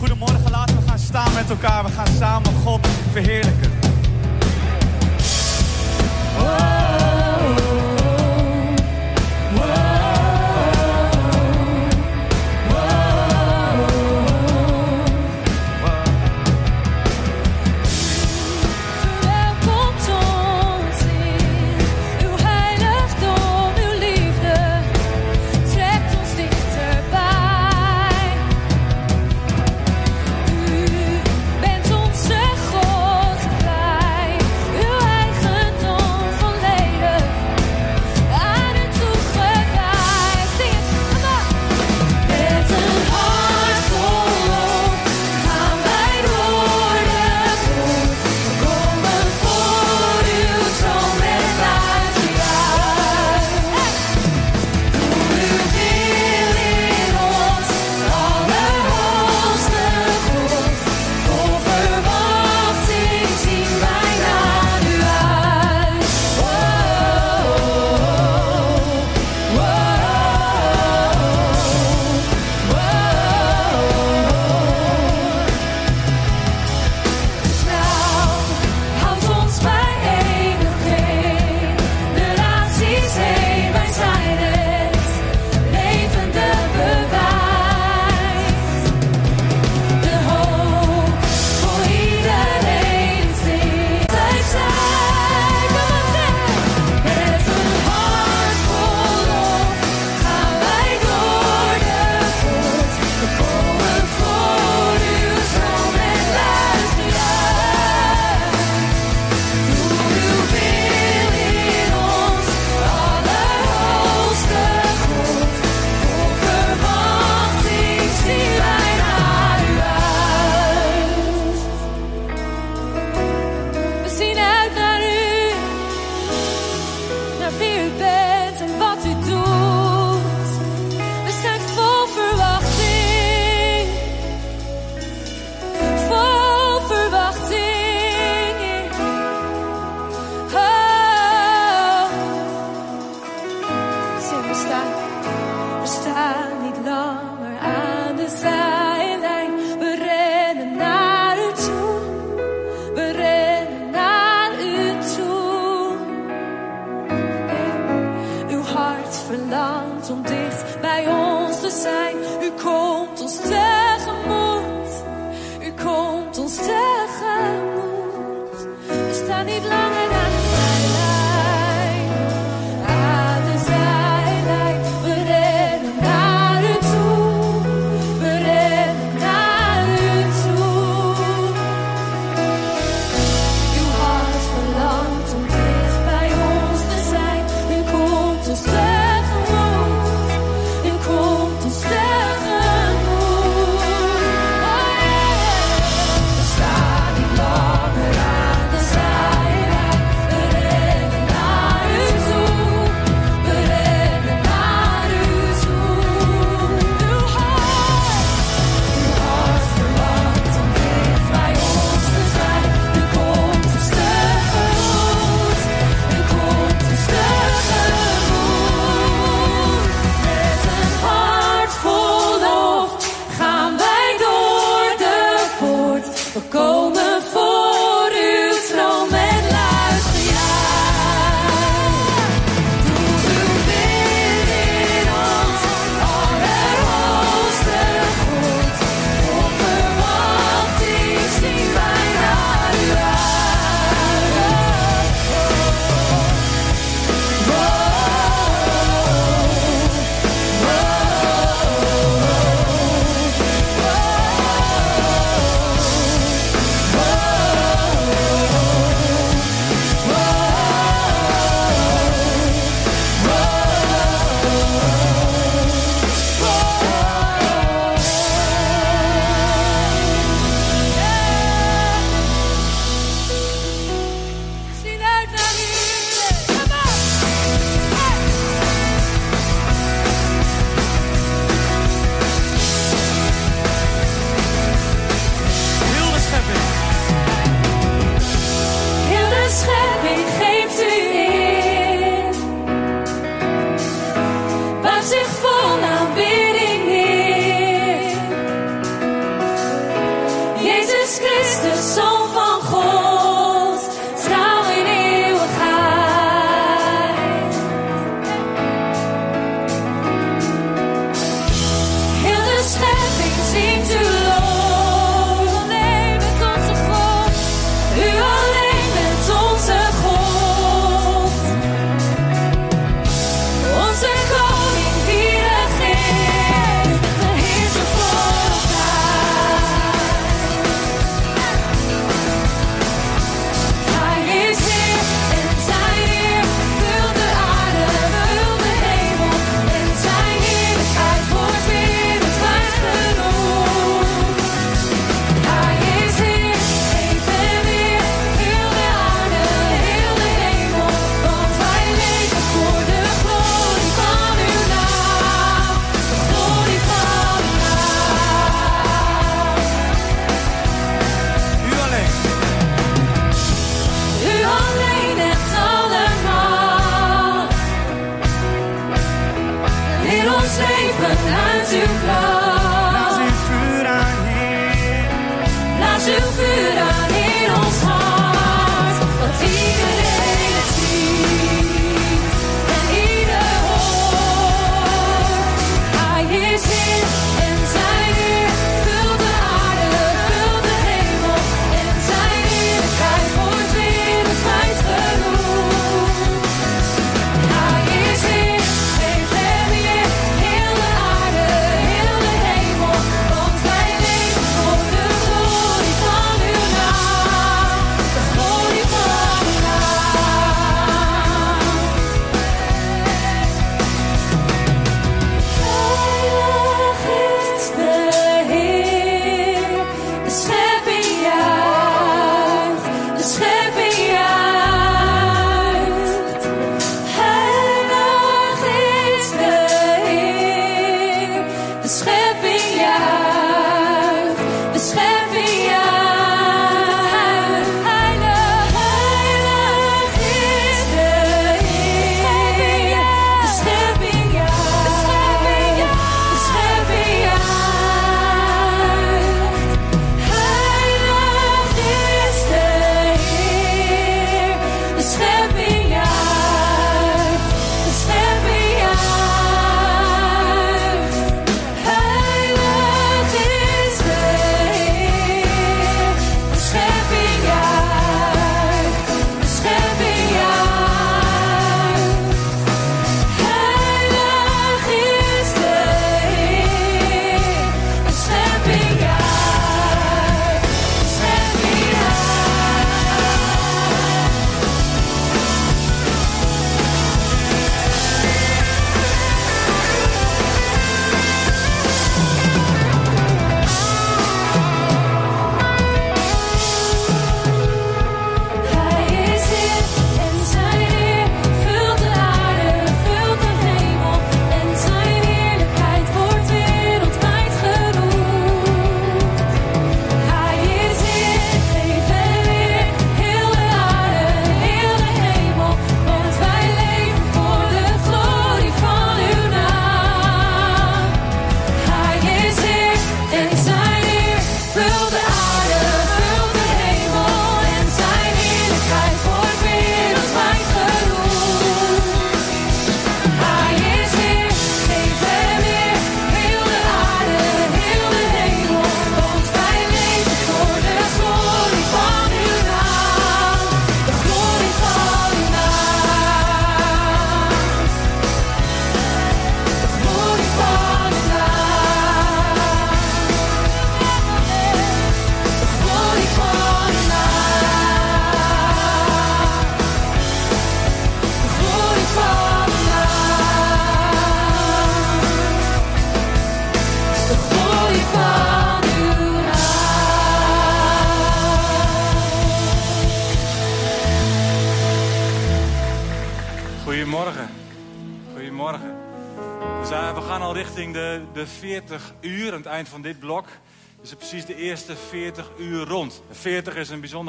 Goedemorgen, laten we gaan staan met elkaar. We gaan samen God verheerlijken. Oh.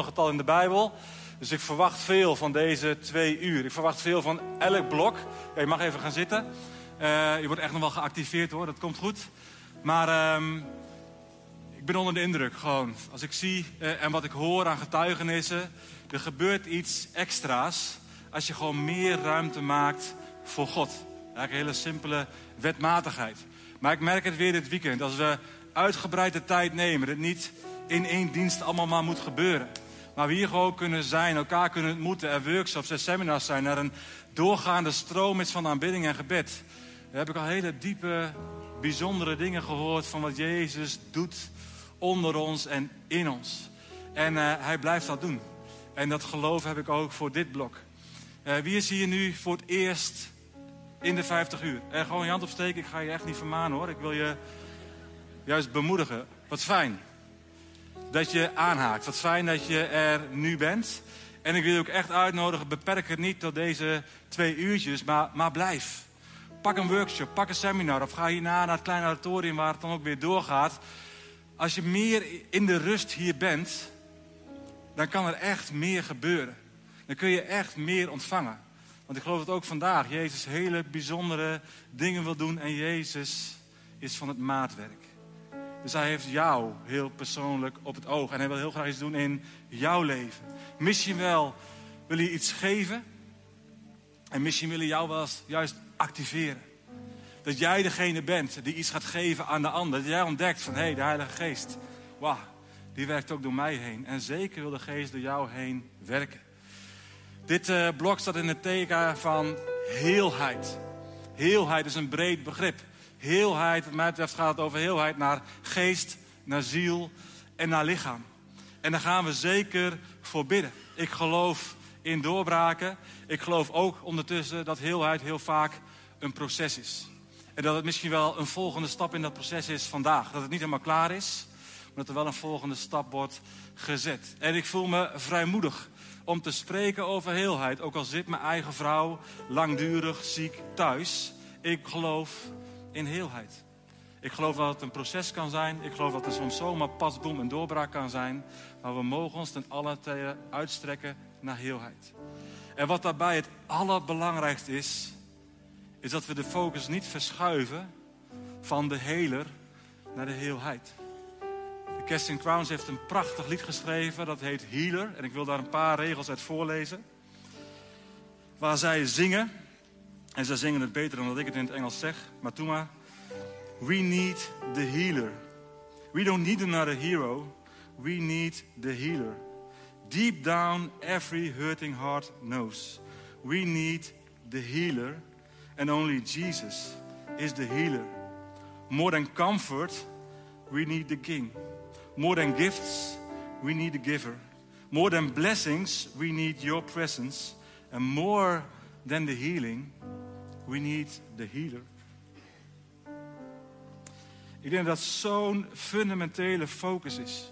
Getal in de Bijbel. Dus ik verwacht veel van deze twee uur. Ik verwacht veel van elk blok. Ja, je mag even gaan zitten. Eh, je wordt echt nog wel geactiveerd hoor, dat komt goed. Maar ehm, ik ben onder de indruk gewoon. Als ik zie eh, en wat ik hoor aan getuigenissen. Er gebeurt iets extra's als je gewoon meer ruimte maakt voor God. Eigenlijk een hele simpele wetmatigheid. Maar ik merk het weer dit weekend. Als we uitgebreid de tijd nemen. Dat het niet in één dienst allemaal maar moet gebeuren. Maar we hier gewoon kunnen zijn, elkaar kunnen ontmoeten. Er workshops en seminars zijn. Er een doorgaande stroom is van aanbidding en gebed. Daar heb ik al hele diepe, bijzondere dingen gehoord van wat Jezus doet onder ons en in ons. En eh, hij blijft dat doen. En dat geloof heb ik ook voor dit blok. Eh, wie is hier nu voor het eerst in de 50 uur? En gewoon je hand opsteken, ik ga je echt niet vermanen hoor. Ik wil je juist bemoedigen. Wat fijn dat je aanhaakt. Wat fijn dat je er nu bent. En ik wil je ook echt uitnodigen, beperk het niet tot deze twee uurtjes, maar, maar blijf. Pak een workshop, pak een seminar of ga hierna naar het kleine auditorium waar het dan ook weer doorgaat. Als je meer in de rust hier bent, dan kan er echt meer gebeuren. Dan kun je echt meer ontvangen. Want ik geloof dat ook vandaag Jezus hele bijzondere dingen wil doen en Jezus is van het maatwerk. Dus hij heeft jou heel persoonlijk op het oog. En hij wil heel graag iets doen in jouw leven. Misschien wel wil hij iets geven. En misschien wil hij jou wel juist activeren. Dat jij degene bent die iets gaat geven aan de ander. Dat jij ontdekt van, hé, hey, de Heilige Geest. Wauw, die werkt ook door mij heen. En zeker wil de Geest door jou heen werken. Dit uh, blok staat in het teken van heelheid. Heelheid is een breed begrip. Heelheid, wat mij betreft gaat het over heelheid naar geest, naar ziel en naar lichaam. En daar gaan we zeker voor bidden. Ik geloof in doorbraken. Ik geloof ook ondertussen dat heelheid heel vaak een proces is. En dat het misschien wel een volgende stap in dat proces is vandaag. Dat het niet helemaal klaar is, maar dat er wel een volgende stap wordt gezet. En ik voel me vrijmoedig om te spreken over heelheid. Ook al zit mijn eigen vrouw langdurig ziek thuis. Ik geloof in heelheid. Ik geloof dat het een proces kan zijn. Ik geloof dat er soms zomaar pasboom en doorbraak kan zijn. Maar we mogen ons ten alle tijden uitstrekken naar heelheid. En wat daarbij het allerbelangrijkste is, is dat we de focus niet verschuiven van de heler naar de heelheid. De Casting Crowns heeft een prachtig lied geschreven, dat heet Healer. En ik wil daar een paar regels uit voorlezen. Waar zij zingen, en zij zingen het beter dan dat ik het in het Engels zeg, maar maar. We need the healer. We don't need another hero. We need the healer. Deep down, every hurting heart knows. We need the healer. And only Jesus is the healer. More than comfort, we need the king. More than gifts, we need the giver. More than blessings, we need your presence. And more than the healing, we need the healer. Ik denk dat zo'n fundamentele focus is.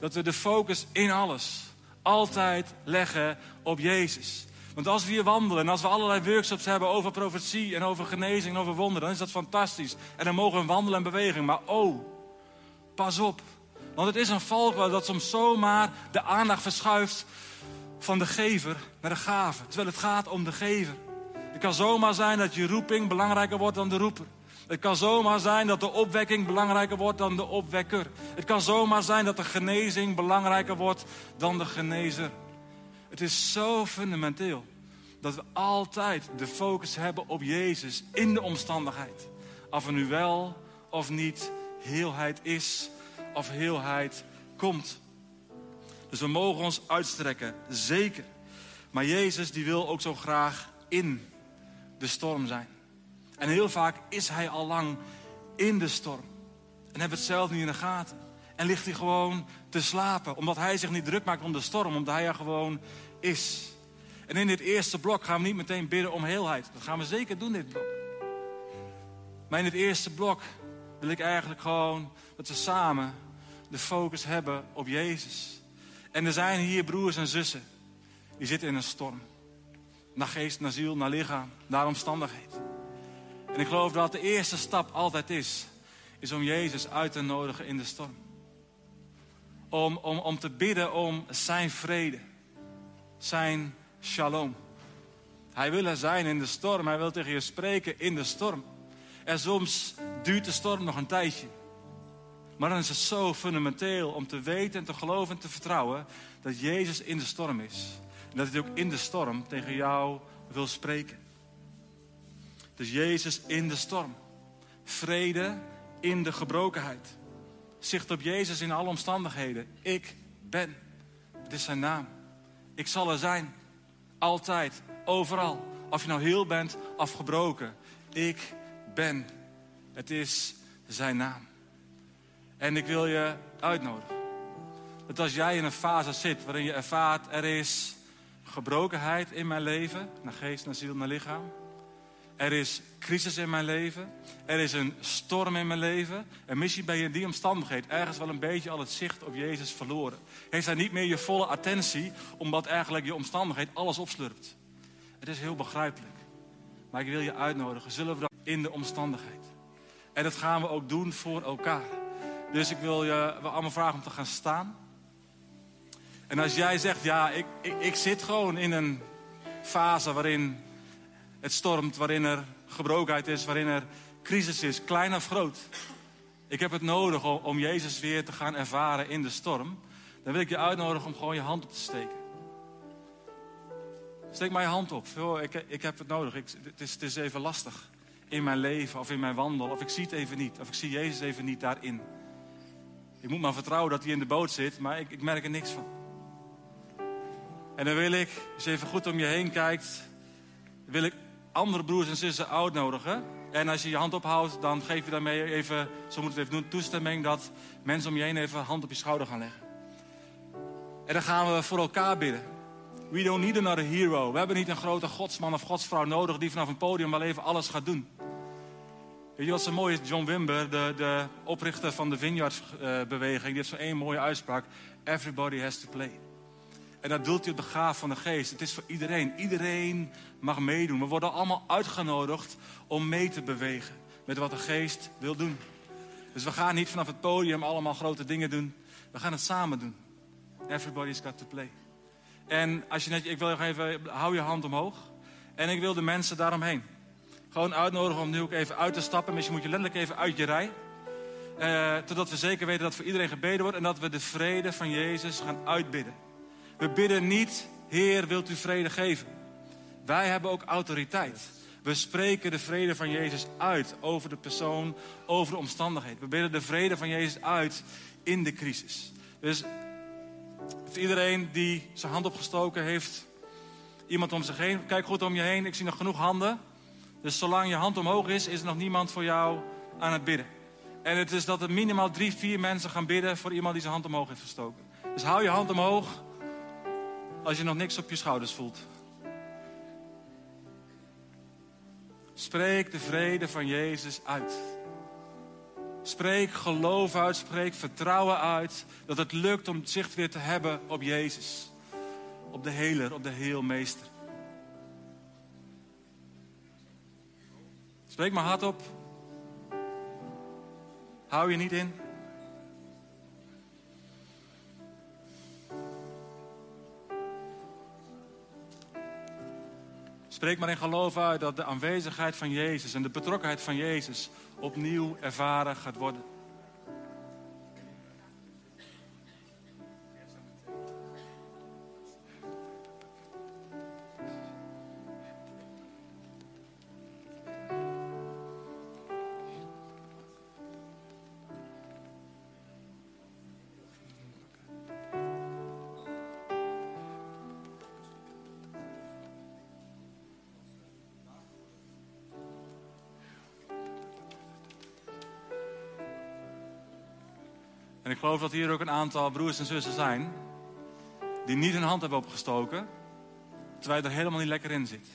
Dat we de focus in alles altijd leggen op Jezus. Want als we hier wandelen en als we allerlei workshops hebben over profetie en over genezing en over wonderen, dan is dat fantastisch. En dan mogen we wandelen en beweging. Maar oh, pas op. Want het is een valkuil dat soms zomaar de aandacht verschuift van de gever naar de gave. Terwijl het gaat om de gever. Het kan zomaar zijn dat je roeping belangrijker wordt dan de roeper. Het kan zomaar zijn dat de opwekking belangrijker wordt dan de opwekker. Het kan zomaar zijn dat de genezing belangrijker wordt dan de genezer. Het is zo fundamenteel dat we altijd de focus hebben op Jezus in de omstandigheid. Of er nu wel of niet heelheid is of heelheid komt. Dus we mogen ons uitstrekken, zeker. Maar Jezus die wil ook zo graag in de storm zijn. En heel vaak is hij al lang in de storm. En hebben het zelf niet in de gaten. En ligt hij gewoon te slapen. Omdat hij zich niet druk maakt om de storm. Omdat hij er gewoon is. En in dit eerste blok gaan we niet meteen bidden om heelheid. Dat gaan we zeker doen, dit blok. Maar in het eerste blok wil ik eigenlijk gewoon dat we samen de focus hebben op Jezus. En er zijn hier broers en zussen die zitten in een storm. Naar geest, naar ziel, naar lichaam, naar omstandigheid. En ik geloof dat de eerste stap altijd is, is om Jezus uit te nodigen in de storm. Om, om, om te bidden om zijn vrede, zijn shalom. Hij wil er zijn in de storm, hij wil tegen je spreken in de storm. En soms duurt de storm nog een tijdje. Maar dan is het zo fundamenteel om te weten en te geloven en te vertrouwen dat Jezus in de storm is. En dat hij ook in de storm tegen jou wil spreken. Dus Jezus in de storm. Vrede in de gebrokenheid. Zicht op Jezus in alle omstandigheden. Ik ben. Het is zijn naam. Ik zal er zijn. Altijd. Overal. Of je nou heel bent of gebroken. Ik ben. Het is zijn naam. En ik wil je uitnodigen. Dat als jij in een fase zit waarin je ervaart er is gebrokenheid in mijn leven, naar geest, naar ziel, naar lichaam. Er is crisis in mijn leven. Er is een storm in mijn leven. En misschien ben je in die omstandigheid ergens wel een beetje al het zicht op Jezus verloren. Heeft hij niet meer je volle attentie, omdat eigenlijk je omstandigheid alles opslurpt. Het is heel begrijpelijk. Maar ik wil je uitnodigen, zullen we dat in de omstandigheid. En dat gaan we ook doen voor elkaar. Dus ik wil je we allemaal vragen om te gaan staan. En als jij zegt, ja, ik, ik, ik zit gewoon in een fase waarin het stormt, waarin er gebrokenheid is, waarin er crisis is, klein of groot. Ik heb het nodig om, om Jezus weer te gaan ervaren in de storm. Dan wil ik je uitnodigen om gewoon je hand op te steken. Steek je hand op. Ik, ik heb het nodig. Ik, het, is, het is even lastig in mijn leven of in mijn wandel. Of ik zie het even niet. Of ik zie Jezus even niet daarin. Ik moet maar vertrouwen dat hij in de boot zit, maar ik, ik merk er niks van. En dan wil ik, als je even goed om je heen kijkt, wil ik andere broers en zussen uitnodigen. En als je je hand ophoudt, dan geef je daarmee even, zo moet het even doen, toestemming dat mensen om je heen even hand op je schouder gaan leggen. En dan gaan we voor elkaar bidden. We don't need another hero. We hebben niet een grote godsman of godsvrouw nodig die vanaf een podium wel even alles gaat doen. Weet je wat zo mooi is? John Wimber, de, de oprichter van de Vineyard-beweging, die heeft zo'n één mooie uitspraak. Everybody has to play. En dat doelt hij op de gaaf van de geest. Het is voor iedereen. Iedereen mag meedoen. We worden allemaal uitgenodigd om mee te bewegen met wat de geest wil doen. Dus we gaan niet vanaf het podium allemaal grote dingen doen. We gaan het samen doen. Everybody's got to play. En als je net, ik wil nog even, hou je hand omhoog. En ik wil de mensen daaromheen. Gewoon uitnodigen om nu ook even uit te stappen. Misschien moet je letterlijk even uit je rij. Eh, totdat we zeker weten dat voor iedereen gebeden wordt. En dat we de vrede van Jezus gaan uitbidden. We bidden niet, Heer, wilt u vrede geven? Wij hebben ook autoriteit. We spreken de vrede van Jezus uit over de persoon, over de omstandigheid. We bidden de vrede van Jezus uit in de crisis. Dus iedereen die zijn hand opgestoken heeft, iemand om zich heen, kijk goed om je heen. Ik zie nog genoeg handen. Dus zolang je hand omhoog is, is er nog niemand voor jou aan het bidden. En het is dat er minimaal drie, vier mensen gaan bidden voor iemand die zijn hand omhoog heeft gestoken. Dus hou je hand omhoog als je nog niks op je schouders voelt. Spreek de vrede van Jezus uit. Spreek geloof uit, spreek vertrouwen uit dat het lukt om zicht weer te hebben op Jezus. Op de Heler, op de Heelmeester. Spreek maar hardop. Hou je niet in. Spreek maar in geloof uit dat de aanwezigheid van Jezus en de betrokkenheid van Jezus opnieuw ervaren gaat worden. Ik geloof dat hier ook een aantal broers en zussen zijn die niet hun hand hebben opgestoken, terwijl je er helemaal niet lekker in zit.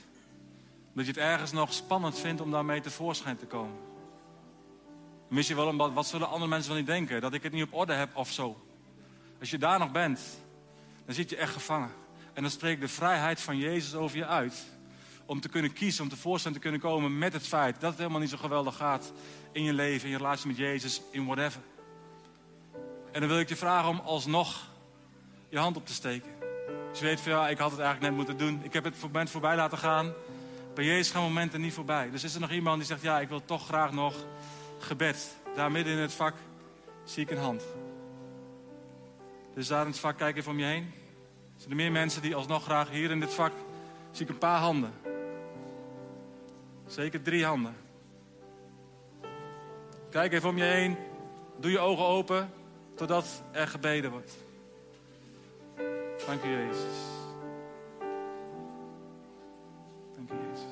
Dat je het ergens nog spannend vindt om daarmee tevoorschijn te komen. Misschien wel omdat, wat zullen andere mensen wel niet denken? Dat ik het niet op orde heb of zo. Als je daar nog bent, dan zit je echt gevangen. En dan spreekt de vrijheid van Jezus over je uit. om te kunnen kiezen, om tevoorschijn te kunnen komen met het feit dat het helemaal niet zo geweldig gaat in je leven, in je relatie met Jezus, in whatever. En dan wil ik je vragen om alsnog je hand op te steken. Als je weet van ja, ik had het eigenlijk net moeten doen. Ik heb het moment voorbij laten gaan. Bij Jezus gaan momenten niet voorbij. Dus is er nog iemand die zegt ja, ik wil toch graag nog gebed. Daar midden in het vak zie ik een hand. Dus daar in het vak, kijk even om je heen. Zijn er meer mensen die alsnog graag hier in dit vak zie ik een paar handen. Zeker drie handen. Kijk even om je heen. Doe je ogen open totdat er gebeden wordt. Dank u, Jezus. Dank u, Jezus.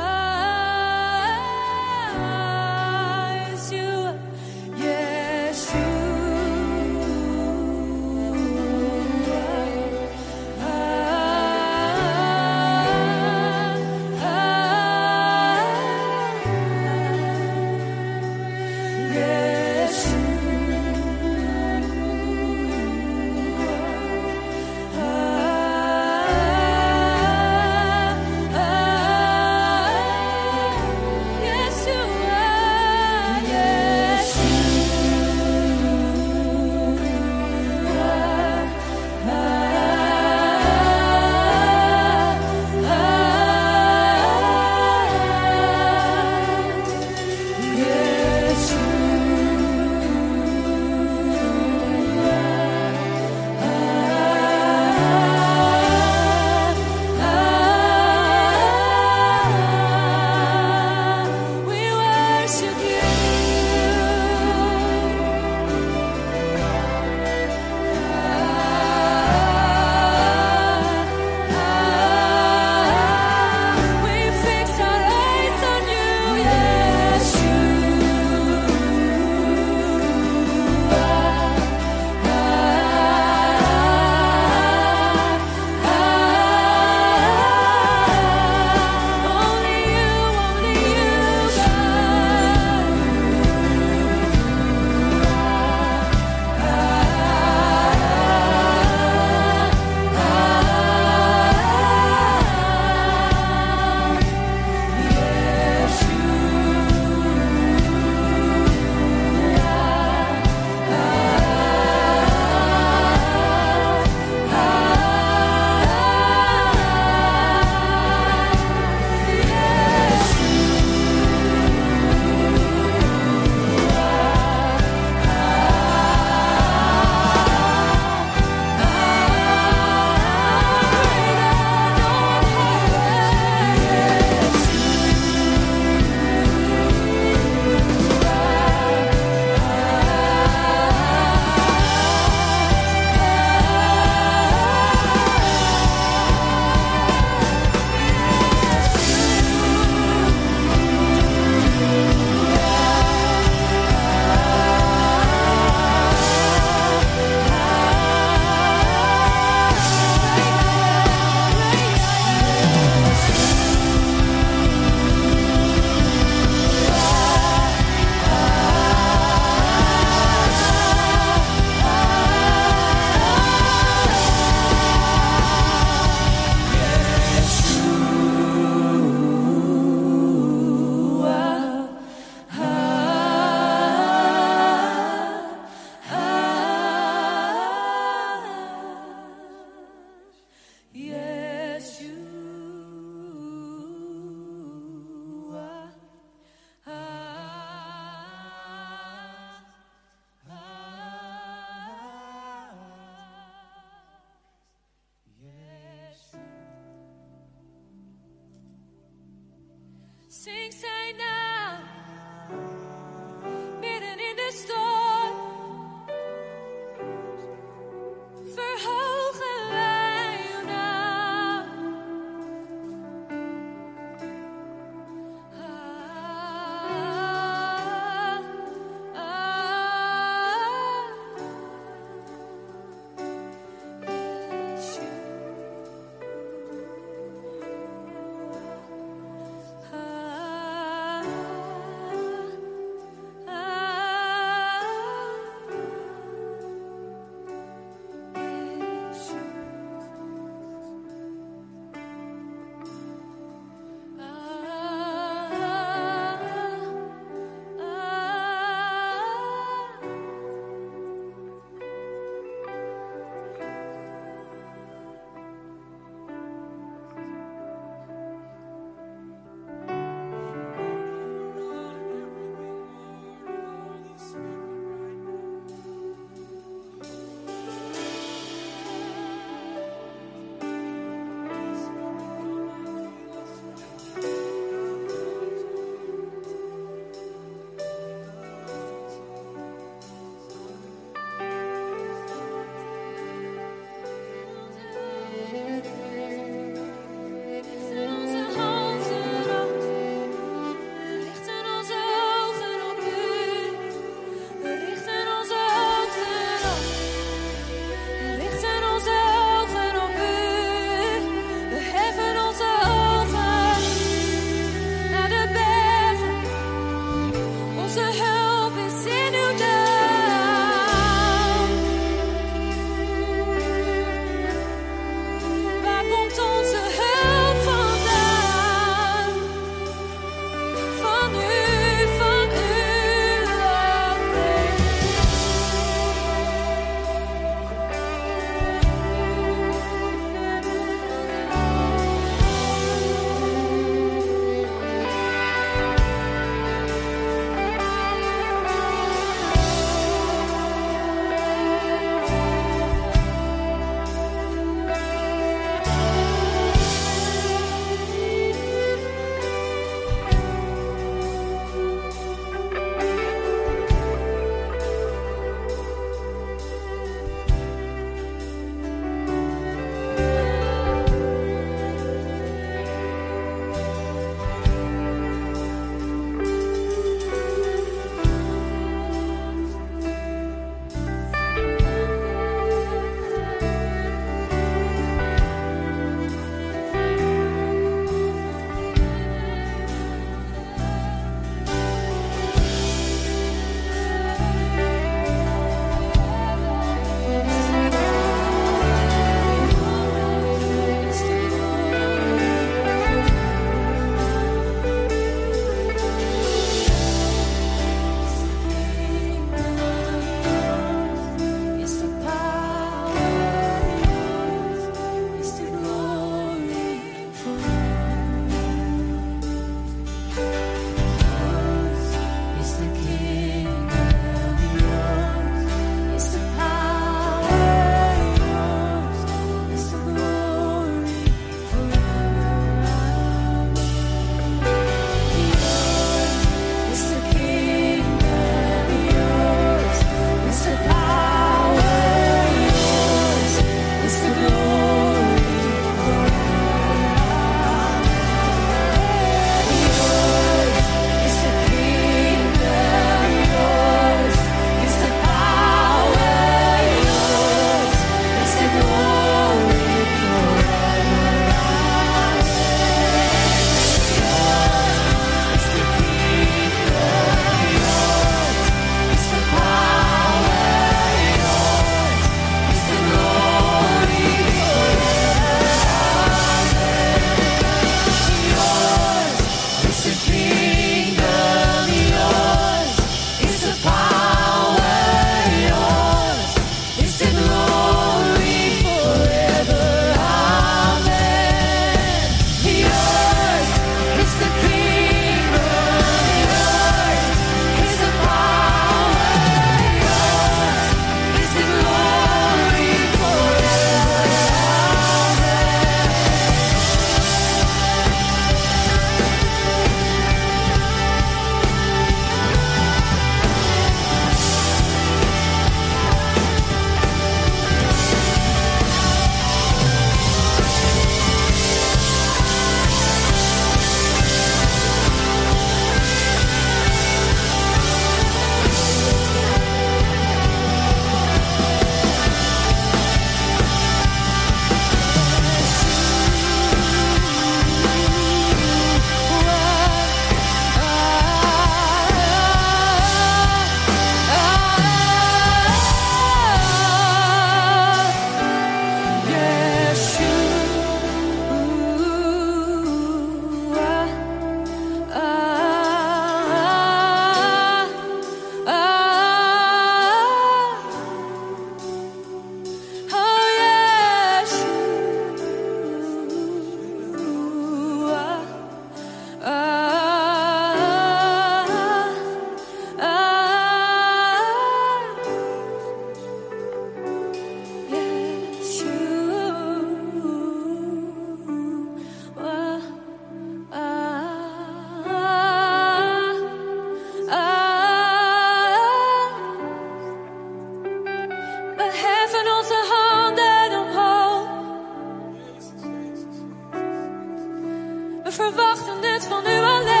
Verwachtend het van u alleen.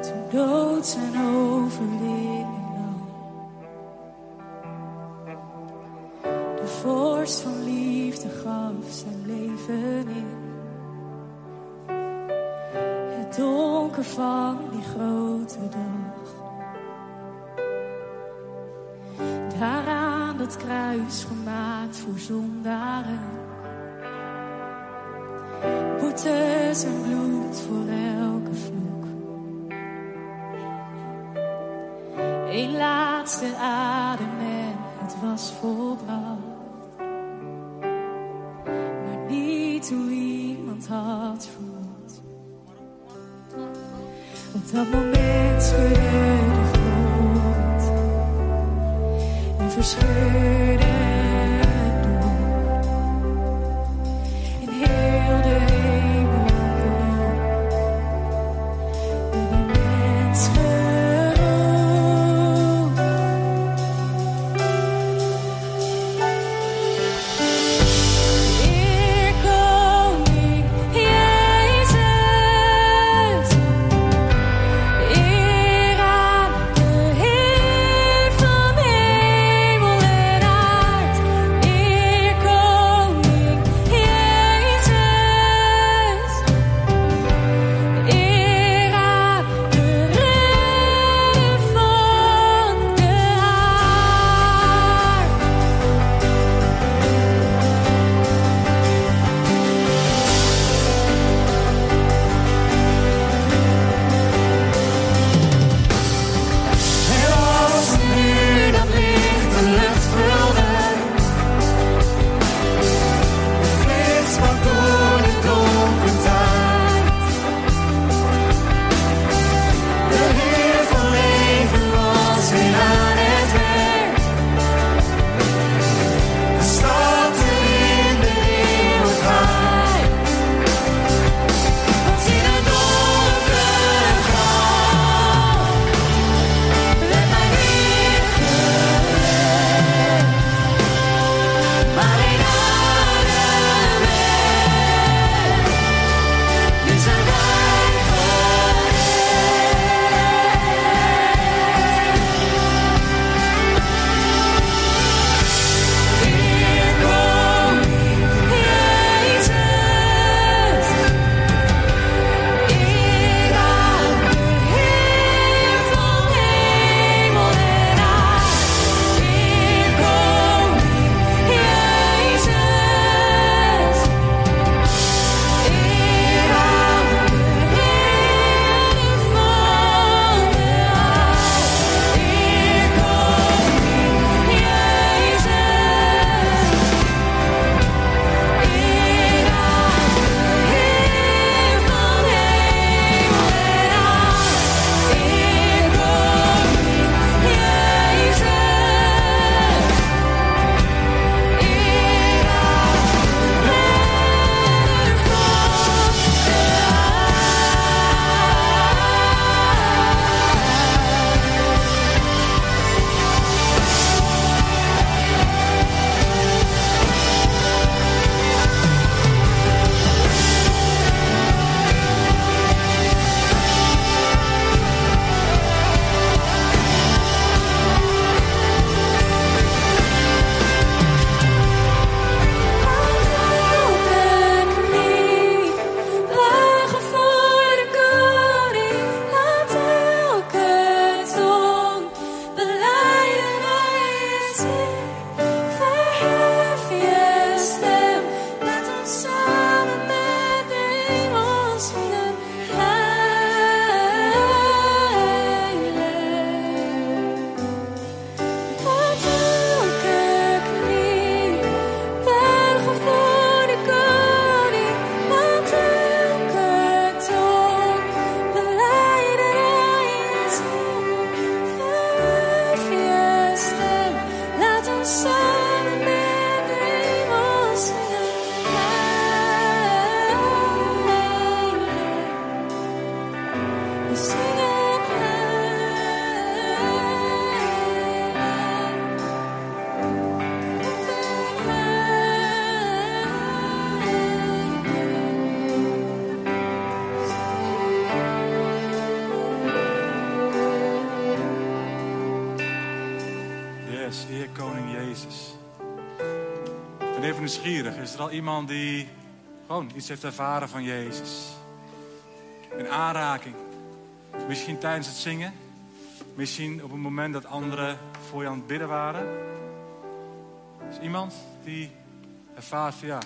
Toen dood zijn overleden. De vorst van liefde gaf zijn leven in. Het donker van die grote dag. Daaraan dat kruis gemaakt voor zondaren bitter zijn bloed voor elke vloek. Een laatste adem en het was volbracht. Maar niet hoe iemand had voelt. Op dat moment schudde de grond en verscheurde Is er al iemand die gewoon iets heeft ervaren van Jezus? Een aanraking. Misschien tijdens het zingen. Misschien op het moment dat anderen voor je aan het bidden waren. Is iemand die ervaart van ja,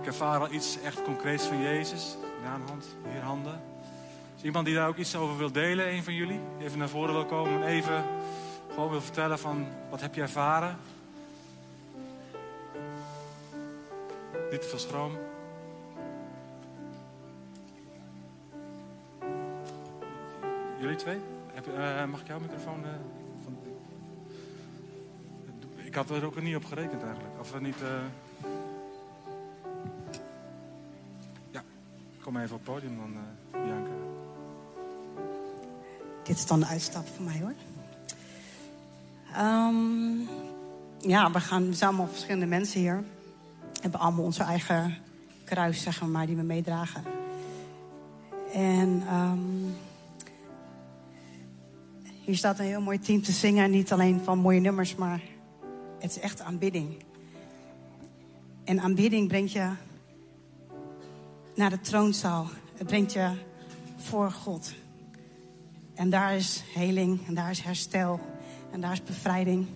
ik ervaar al iets echt concreets van Jezus. Daar een hand, hier handen. Is iemand die daar ook iets over wil delen, een van jullie? Die even naar voren wil komen en even gewoon wil vertellen van wat heb je ervaren? Niet veel schroom. Jullie twee? Heb, eh, mag ik jouw microfoon? eh, van... Ik had er ook niet op gerekend eigenlijk. Of niet. eh, Ja, kom even op het podium dan, Bianca. Dit is dan de uitstap voor mij hoor. Ehm, ja, we gaan samen op verschillende mensen hier. Hebben allemaal onze eigen kruis, zeg maar, die we meedragen. En ehm, hier staat een heel mooi team te zingen. Niet alleen van mooie nummers, maar het is echt aanbidding. En aanbidding brengt je naar de troonzaal. Het brengt je voor God. En daar is heling, en daar is herstel, en daar is bevrijding.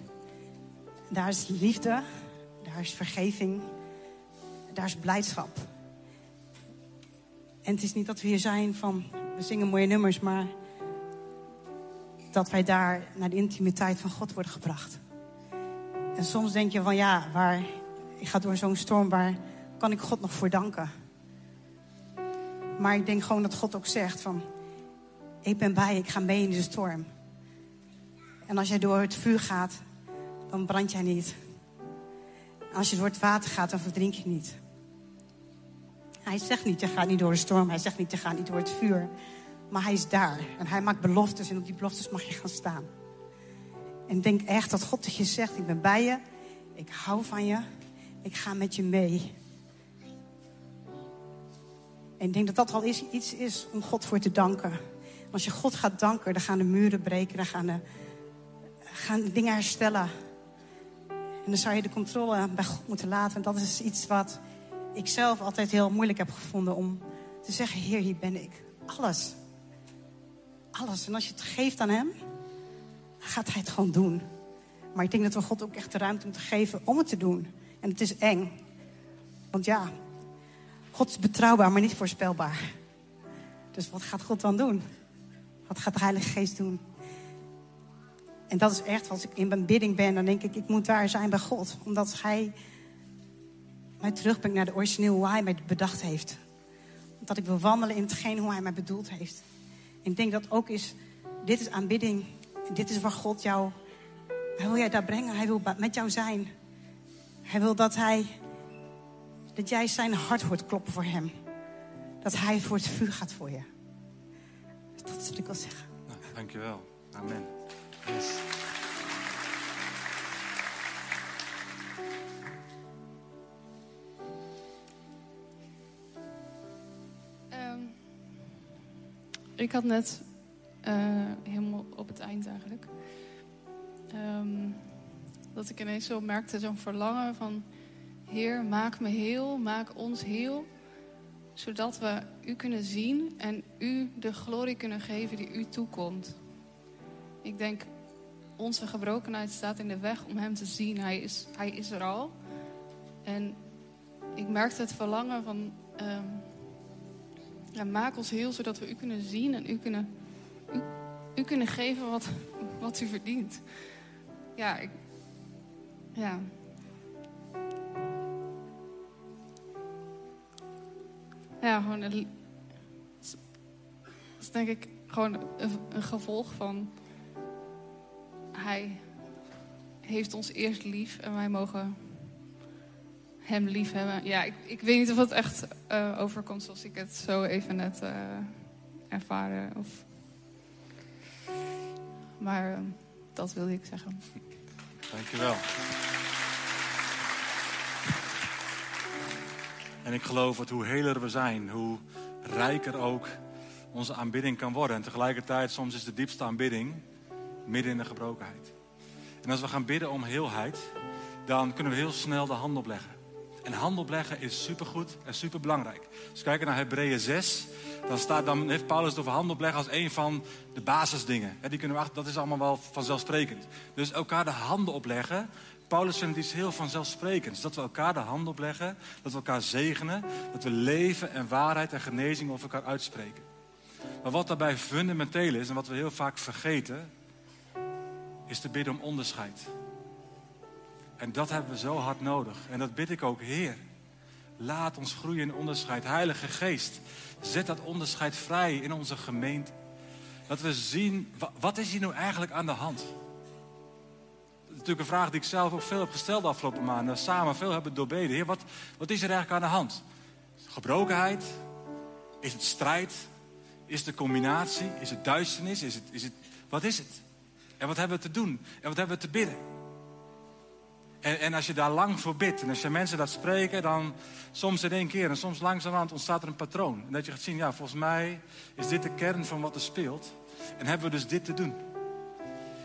Daar is liefde, daar is vergeving, daar is blijdschap. En het is niet dat we hier zijn van, we zingen mooie nummers, maar dat wij daar naar de intimiteit van God worden gebracht. En soms denk je van ja, waar, ik ga door zo'n storm, waar kan ik God nog voor danken? Maar ik denk gewoon dat God ook zegt van, ik ben bij, ik ga mee in de storm. En als jij door het vuur gaat, dan brand jij niet. Als je door het water gaat, dan verdrink je niet. Hij zegt niet, je gaat niet door de storm. Hij zegt niet, je gaat niet door het vuur. Maar hij is daar. En hij maakt beloftes. En op die beloftes mag je gaan staan. En denk echt dat God dat je zegt, ik ben bij je. Ik hou van je. Ik ga met je mee. En ik denk dat dat al iets is om God voor te danken. Als je God gaat danken, dan gaan de muren breken, dan gaan de, gaan de dingen herstellen. En dan zou je de controle bij God moeten laten. En dat is iets wat ik zelf altijd heel moeilijk heb gevonden om te zeggen: Heer, hier ben ik. Alles. Alles. En als je het geeft aan Hem, gaat Hij het gewoon doen. Maar ik denk dat we God ook echt de ruimte moeten geven om het te doen. En het is eng. Want ja, God is betrouwbaar, maar niet voorspelbaar. Dus wat gaat God dan doen? Wat gaat de Heilige Geest doen? En dat is echt, als ik in mijn bidding ben, dan denk ik, ik moet daar zijn bij God. Omdat Hij mij terugbrengt naar de origineel hoe Hij mij bedacht heeft. Dat ik wil wandelen in hetgeen hoe Hij mij bedoeld heeft. En ik denk dat ook is, dit is aanbidding. En dit is waar God jou, Hij wil jij daar brengen. Hij wil met jou zijn. Hij wil dat Hij, dat jij zijn hart hoort kloppen voor Hem. Dat Hij voor het vuur gaat voor je. Dat is wat ik wil zeggen. Nou, dankjewel. Amen. Yes. Ik had net eh, helemaal op het eind eigenlijk. ehm, dat ik ineens zo merkte zo'n verlangen van... Heer, maak me heel, maak ons heel. Zodat we u kunnen zien en u de glorie kunnen geven die u toekomt. Ik denk, onze gebrokenheid staat in de weg om hem te zien. Hij is, hij is er al. En ik merkte het verlangen van... ehm, maak ons heel zodat we u kunnen zien en u kunnen, u, kunnen geven wat, wat u verdient. Ja, ik, ja. Ja, gewoon dat is denk ik gewoon een gevolg van hij heeft ons eerst lief en wij mogen hem lief hebben. Ja, ik, ik weet niet of het echt eh, overkomt zoals ik het zo even net eh, ervaren. Of... Maar eh, dat wilde ik zeggen. Dankjewel. En ik geloof dat hoe heler we zijn, hoe rijker ook onze aanbidding kan worden. En tegelijkertijd, soms is de diepste aanbidding midden in de gebrokenheid. En als we gaan bidden om heelheid, dan kunnen we heel snel de hand opleggen. En handen opleggen is supergoed en superbelangrijk. Als we kijken naar Hebreeën 6, dan, staat, dan heeft Paulus het over handen opleggen als een van de basisdingen. Hè, die kunnen we, achter- dat is allemaal wel vanzelfsprekend. Dus elkaar de handen opleggen. Paulus vindt iets heel vanzelfsprekends. Dat we elkaar de handen opleggen, dat we elkaar zegenen, dat we leven en waarheid en genezing over elkaar uitspreken. Maar wat daarbij fundamenteel is en wat we heel vaak vergeten, is te bidden om onderscheid. En dat hebben we zo hard nodig. En dat bid ik ook, Heer. Laat ons groeien in onderscheid. Heilige Geest, zet dat onderscheid vrij in onze gemeente. Dat we zien, wa- wat is hier nou eigenlijk aan de hand? Dat is natuurlijk een vraag die ik zelf ook veel heb gesteld de afgelopen maanden. Samen veel hebben doorbeden. Heer, wat, wat is er eigenlijk aan de hand? Gebrokenheid? Is het strijd? Is het de combinatie? Is het duisternis? Is het, is het, wat is het? En wat hebben we te doen? En wat hebben we te bidden? En, en als je daar lang voor bidt en als je mensen dat spreken, dan soms in één keer en soms langzamerhand ontstaat er een patroon. En dat je gaat zien, ja, volgens mij is dit de kern van wat er speelt. En hebben we dus dit te doen.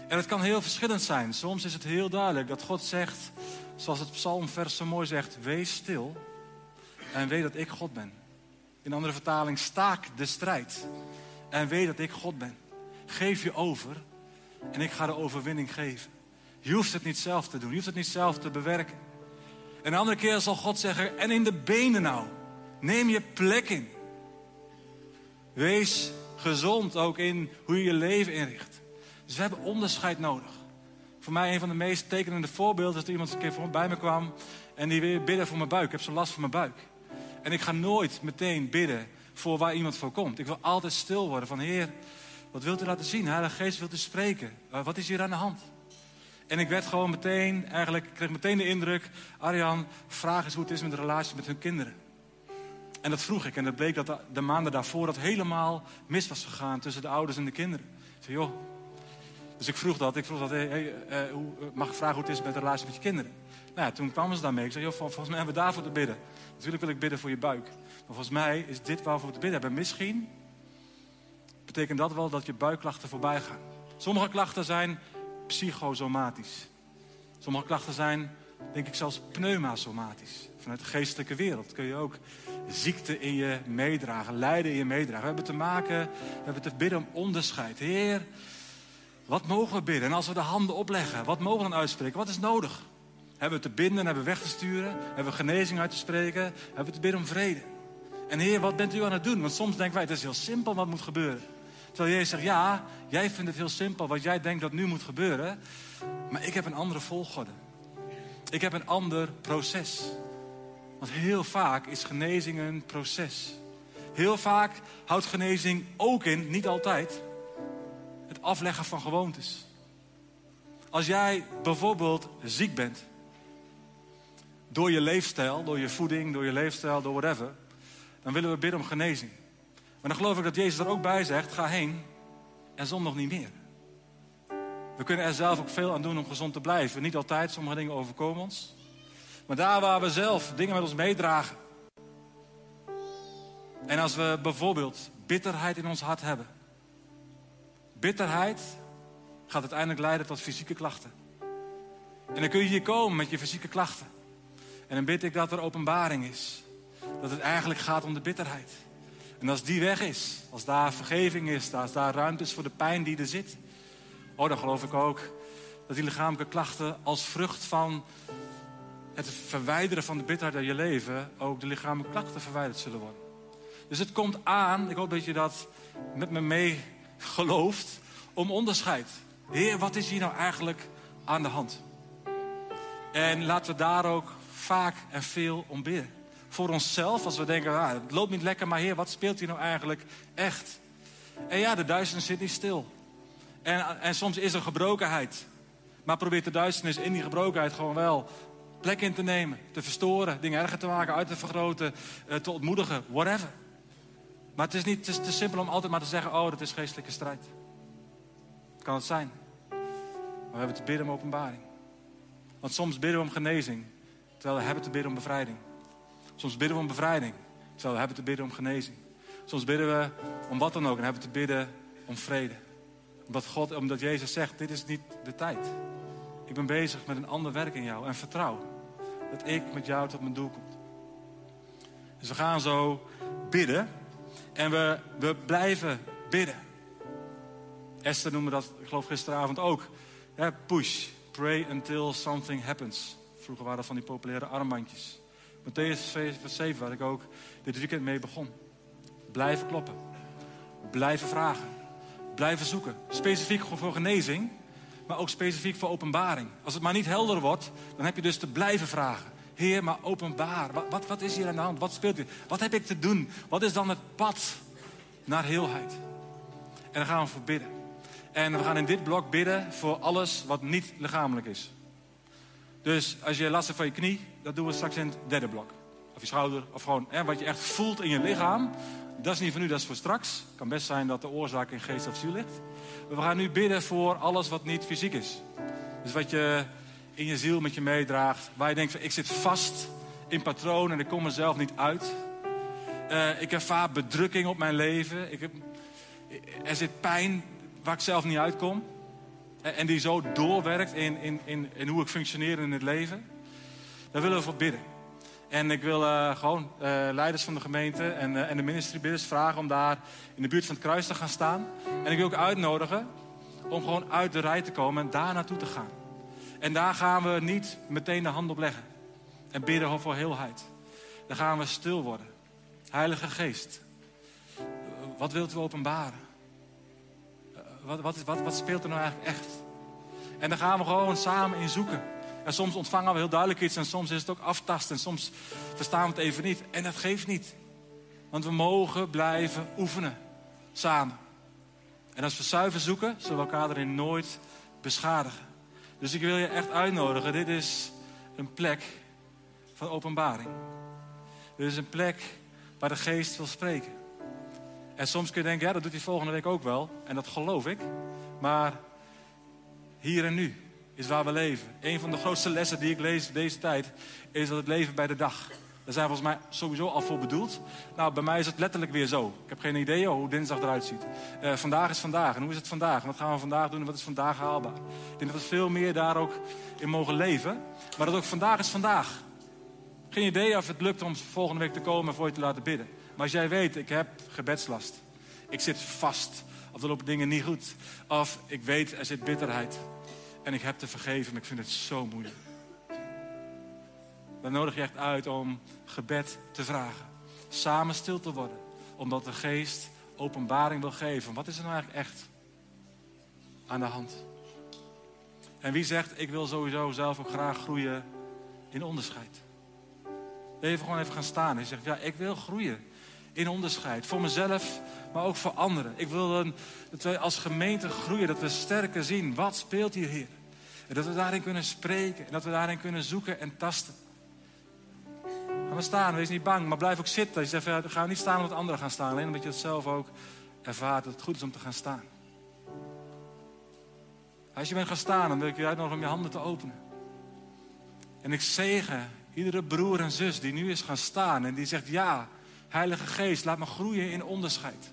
En het kan heel verschillend zijn. Soms is het heel duidelijk dat God zegt, zoals het psalmvers zo mooi zegt, wees stil en weet dat ik God ben. In andere vertaling, staak de strijd en weet dat ik God ben. Geef je over en ik ga de overwinning geven. Je hoeft het niet zelf te doen. Je hoeft het niet zelf te bewerken. En een andere keer zal God zeggen, en in de benen nou. Neem je plek in. Wees gezond ook in hoe je je leven inricht. Dus we hebben onderscheid nodig. Voor mij een van de meest tekenende voorbeelden is dat iemand een keer bij me kwam en die wil bidden voor mijn buik. Ik heb zo last van mijn buik. En ik ga nooit meteen bidden voor waar iemand voor komt. Ik wil altijd stil worden van Heer, wat wilt u laten zien? Heilige Geest wilt u spreken. Eh, wat is hier aan de hand? En ik werd gewoon meteen, eigenlijk ik kreeg meteen de indruk, Arjan, vraag eens hoe het is met de relatie met hun kinderen. En dat vroeg ik. En het bleek dat de, de maanden daarvoor dat helemaal mis was gegaan tussen de ouders en de kinderen. Ik zei, joh. Dus ik vroeg dat. Ik vroeg dat, hey, eh, eh, mag ik vragen hoe het is met de relatie met je kinderen? Nou ja, toen kwamen ze daarmee. Ik zei, joh, vol- volgens mij hebben we daarvoor te bidden. Natuurlijk wil ik bidden voor je buik. Maar volgens mij is dit waarvoor we te bidden hebben. Misschien betekent dat wel dat je buikklachten voorbij gaan. Sommige klachten zijn psychosomatisch. Sommige klachten zijn, denk ik, zelfs pneumasomatisch. Vanuit de geestelijke wereld kun je ook ziekte in je meedragen, lijden in je meedragen. We hebben te maken, we hebben te bidden om onderscheid. Heer, wat mogen we bidden? En als we de handen opleggen, wat mogen we dan uitspreken? Wat is nodig? Hebben we te binden, hebben we weg te sturen? Hebben we genezing uit te spreken? Hebben we te bidden om vrede? En Heer, wat bent u aan het doen? Want soms denken wij, het is heel simpel wat moet gebeuren. Terwijl Jezus zegt, ja, jij vindt het heel simpel wat jij denkt dat nu moet gebeuren. Maar ik heb een andere volgorde. Ik heb een ander proces. Want heel vaak is genezing een proces. Heel vaak houdt genezing ook in, niet altijd, het afleggen van gewoontes. Als jij bijvoorbeeld ziek bent, door je leefstijl, door je voeding, door je leefstijl, door whatever, dan willen we bidden om genezing. Maar dan geloof ik dat Jezus er ook bij zegt, ga heen en zondag niet meer. We kunnen er zelf ook veel aan doen om gezond te blijven. Niet altijd, sommige dingen overkomen ons. Maar daar waar we zelf dingen met ons meedragen. En als we bijvoorbeeld bitterheid in ons hart hebben. Bitterheid gaat uiteindelijk leiden tot fysieke klachten. En dan kun je hier komen met je fysieke klachten. En dan bid ik dat er openbaring is. Dat het eigenlijk gaat om de bitterheid. En als die weg is, als daar vergeving is, als daar ruimte is voor de pijn die er zit. Oh, dan geloof ik ook dat die lichamelijke klachten als vrucht van het verwijderen van de bitterheid uit je leven ook de lichamelijke klachten verwijderd zullen worden. Dus het komt aan, ik hoop dat je dat met me mee gelooft, om onderscheid. Heer, wat is hier nou eigenlijk aan de hand? En laten we daar ook vaak en veel om bidden. Voor onszelf, als we denken, ah, het loopt niet lekker, maar Heer, wat speelt hier nou eigenlijk echt? En ja, de duisternis zit niet stil. En, en soms is er gebrokenheid. Maar probeert de duisternis in die gebrokenheid gewoon wel plek in te nemen. Te verstoren, dingen erger te maken, uit te vergroten, eh, te ontmoedigen, whatever. Maar het is niet te simpel om altijd maar te zeggen, oh, dat is geestelijke strijd. Kan het zijn. Maar we hebben te bidden om openbaring. Want soms bidden we om genezing, terwijl we hebben te bidden om bevrijding. Soms bidden we om bevrijding, we hebben te bidden om genezing. Soms bidden we om wat dan ook en hebben te bidden om vrede. Omdat, God, omdat Jezus zegt, dit is niet de tijd. Ik ben bezig met een ander werk in jou en vertrouw dat ik met jou tot mijn doel kom. Dus we gaan zo bidden. En we, we blijven bidden. Esther noemde dat, ik geloof gisteravond ook. Hè, push. Pray until something happens. Vroeger waren dat van die populaire armbandjes. Matthäus 7, vers 7, waar ik ook dit weekend mee begon. Blijven kloppen. Blijven vragen. Blijven zoeken. Specifiek voor genezing, maar ook specifiek voor openbaring. Als het maar niet helder wordt, dan heb je dus te blijven vragen. Heer, maar openbaar. Wat, wat, wat is hier aan de hand? Wat speelt hier? Wat heb ik te doen? Wat is dan het pad naar heelheid? En daar gaan we voor bidden. En we gaan in dit blok bidden voor alles wat niet lichamelijk is. Dus als je last hebt van je knie, dat doen we straks in het derde blok. Of je schouder, of gewoon hè, wat je echt voelt in je lichaam. Dat is niet voor nu, dat is voor straks. Het kan best zijn dat de oorzaak in geest of ziel ligt. Maar we gaan nu bidden voor alles wat niet fysiek is. Dus wat je in je ziel met je meedraagt. Waar je denkt van ik zit vast in patronen en ik kom er zelf niet uit. Eh, ik ervaar bedrukking op mijn leven. Ik heb, er zit pijn waar ik zelf niet uitkom. En die zo doorwerkt in, in, in, in hoe ik functioneer in het leven. Daar willen we voor bidden. En ik wil eh, gewoon eh, leiders van de gemeente en, eh, en de ministrybidders vragen om daar in de buurt van het kruis te gaan staan. En ik wil ook uitnodigen om gewoon uit de rij te komen en daar naartoe te gaan. En daar gaan we niet meteen de hand op leggen en bidden voor heelheid. Dan gaan we stil worden. Heilige Geest, wat wilt u openbaren? Wat, wat, wat, wat speelt er nou eigenlijk echt? En dan gaan we gewoon samen in zoeken. En soms ontvangen we heel duidelijk iets en soms is het ook aftasten. En soms verstaan we het even niet. En dat geeft niet. Want we mogen blijven oefenen. Samen. En als we zuiver zoeken, zullen we elkaar erin nooit beschadigen. Dus ik wil je echt uitnodigen. Dit is een plek van openbaring. Dit is een plek waar de geest wil spreken. En soms kun je denken, ja, dat doet hij volgende week ook wel. En dat geloof ik. Maar hier en nu is waar we leven. Een van de grootste lessen die ik lees deze tijd is dat het leven bij de dag. Daar zijn volgens mij sowieso al voor bedoeld. Nou, bij mij is het letterlijk weer zo. Ik heb geen idee hoe dinsdag eruit ziet. Eh, vandaag is vandaag. En hoe is het vandaag? En wat gaan we vandaag doen? En wat is vandaag haalbaar? Ik denk dat we veel meer daar ook in mogen leven. Maar dat ook vandaag is vandaag. Geen idee of het lukt om volgende week te komen en voor je te laten bidden. Maar als jij weet, ik heb gebedslast. Ik zit vast. Of er lopen dingen niet goed. Of ik weet, er zit bitterheid. En ik heb te vergeven, maar ik vind het zo moeilijk. Dan nodig je echt uit om gebed te vragen. Samen stil te worden. Omdat de geest openbaring wil geven. Wat is er nou eigenlijk echt aan de hand? En wie zegt, ik wil sowieso zelf ook graag groeien in onderscheid. Even gewoon even gaan staan en zegt, ja, ik wil groeien in onderscheid. Voor mezelf, maar ook voor anderen. Ik wil dat wij als gemeente groeien, dat we sterker zien. Wat speelt hier? En dat we daarin kunnen spreken. En dat we daarin kunnen zoeken en tasten. Ga maar staan, wees niet bang. Maar blijf ook zitten. Je zegt, ja, ga niet staan omdat anderen gaan staan. Alleen omdat je het zelf ook ervaart dat het goed is om te gaan staan. Als je bent gaan staan, dan wil ik je uitnodigen om je handen te openen. En ik zegen iedere broer en zus die nu is gaan staan en die zegt: Ja, Heilige Geest, laat me groeien in onderscheid.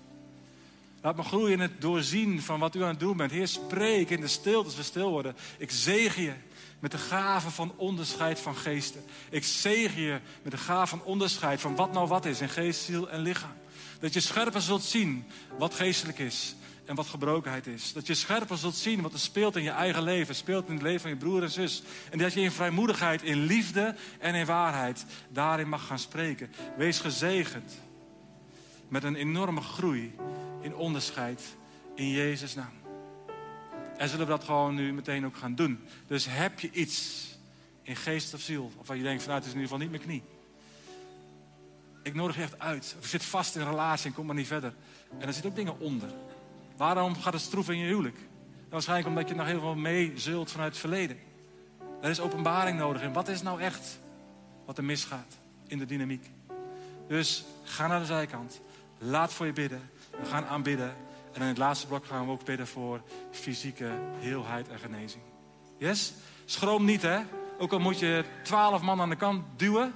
Laat me groeien in het doorzien van wat u aan het doen bent. Heer, spreek in de stilte als we stil worden. Ik zegen je met de gave van onderscheid van geesten. Ik zegen je met de gave van onderscheid van wat nou wat is in geest, ziel en lichaam. Dat je scherper zult zien wat geestelijk is en wat gebrokenheid is. Dat je scherper zult zien wat er speelt in je eigen leven, speelt in het leven van je broer en zus. En dat je in vrijmoedigheid, in liefde en in waarheid daarin mag gaan spreken. Wees gezegend met een enorme groei in onderscheid in Jezus' naam. En zullen we dat gewoon nu meteen ook gaan doen. Dus heb je iets in geest of ziel, of waar je denkt van nou, is in ieder geval niet mijn knie. Ik nodig je echt uit. Of je zit vast in een relatie en kom maar niet verder. En er zitten ook dingen onder. Waarom gaat het stroef in je huwelijk? Waarschijnlijk omdat je nog heel veel mee zult vanuit het verleden. Er is openbaring nodig. En wat is nou echt wat er misgaat in de dynamiek? Dus ga naar de zijkant. Laat voor je bidden. We gaan aanbidden. En in het laatste blok gaan we ook bidden voor fysieke heelheid en genezing. Yes? Schroom niet, hè? Ook al moet je twaalf man aan de kant duwen.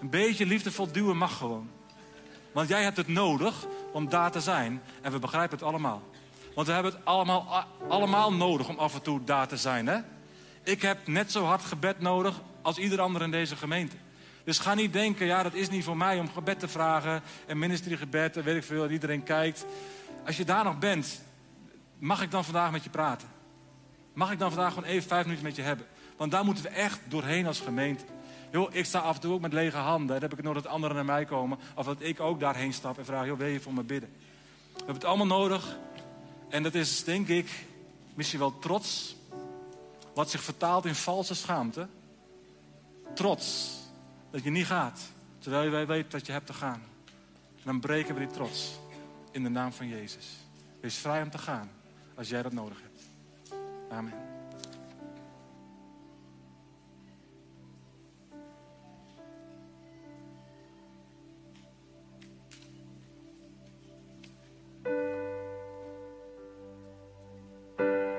Een beetje liefdevol duwen mag gewoon. Want jij hebt het nodig om daar te zijn. En we begrijpen het allemaal. Want we hebben het allemaal, allemaal nodig om af en toe daar te zijn. Hè? Ik heb net zo hard gebed nodig als ieder ander in deze gemeente. Dus ga niet denken, ja, dat is niet voor mij om gebed te vragen. En ministeriegebed, en weet ik veel, iedereen kijkt. Als je daar nog bent, mag ik dan vandaag met je praten? Mag ik dan vandaag gewoon even vijf minuten met je hebben? Want daar moeten we echt doorheen als gemeente. Joh, ik sta af en toe ook met lege handen. Dan heb ik nodig dat anderen naar mij komen. Of dat ik ook daarheen stap en vraag, joh, wil je voor me bidden? We hebben het allemaal nodig. En dat is, denk ik, misschien wel trots. Wat zich vertaalt in valse schaamte. Trots. Dat je niet gaat. Terwijl jij weet dat je hebt te gaan. Dan breken we die trots. In de naam van Jezus. Wees vrij om te gaan. Als jij dat nodig hebt. Amen. thank you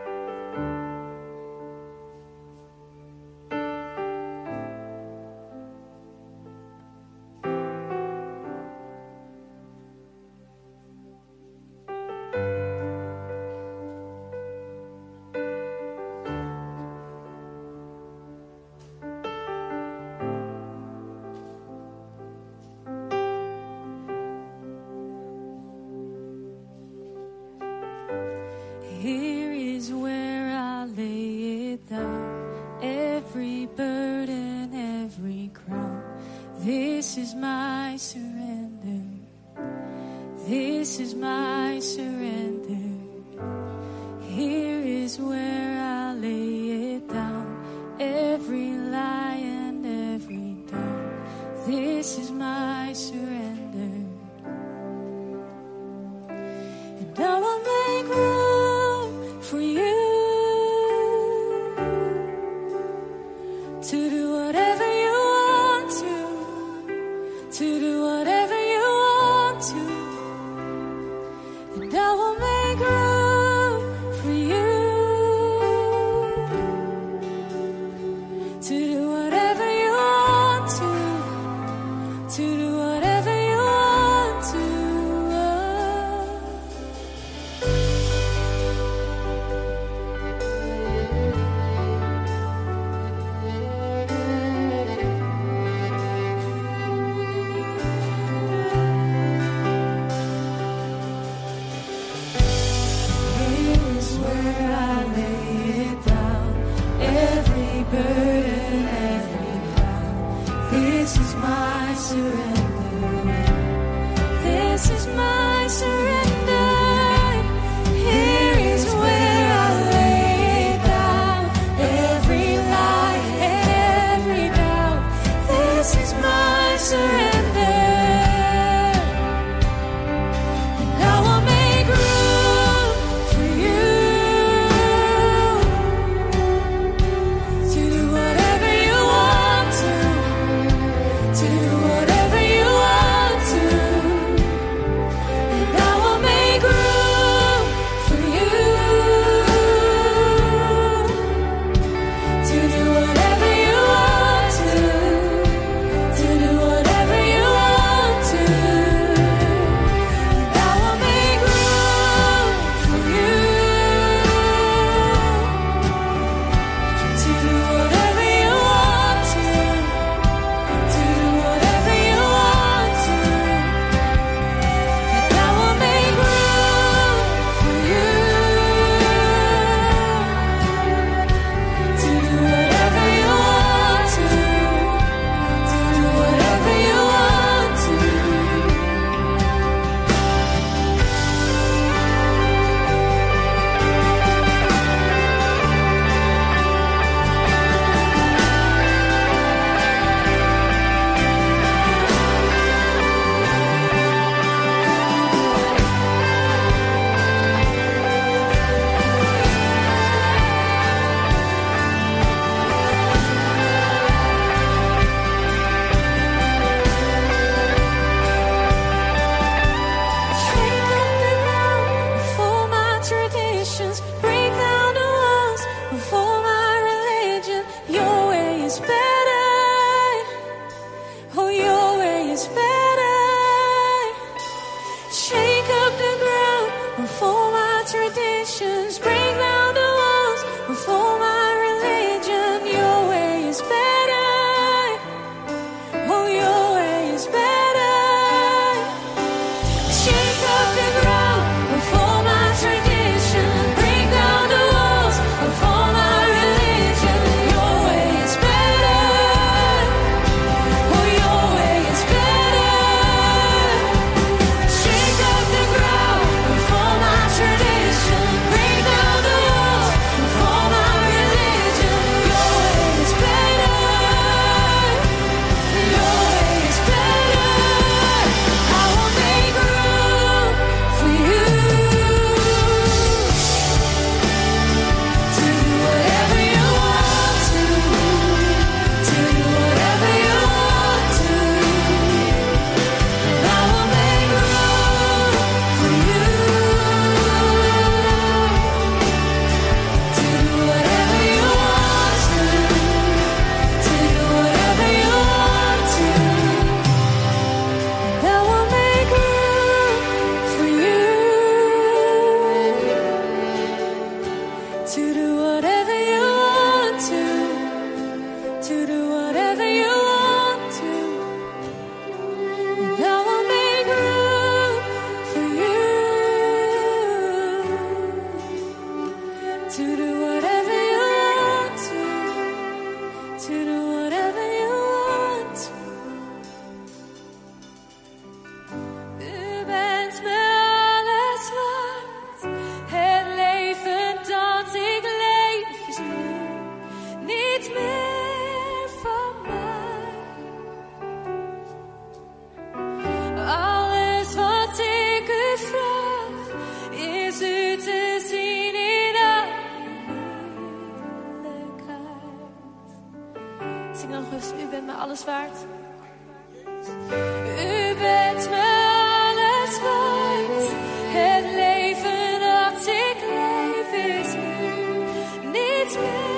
it's me.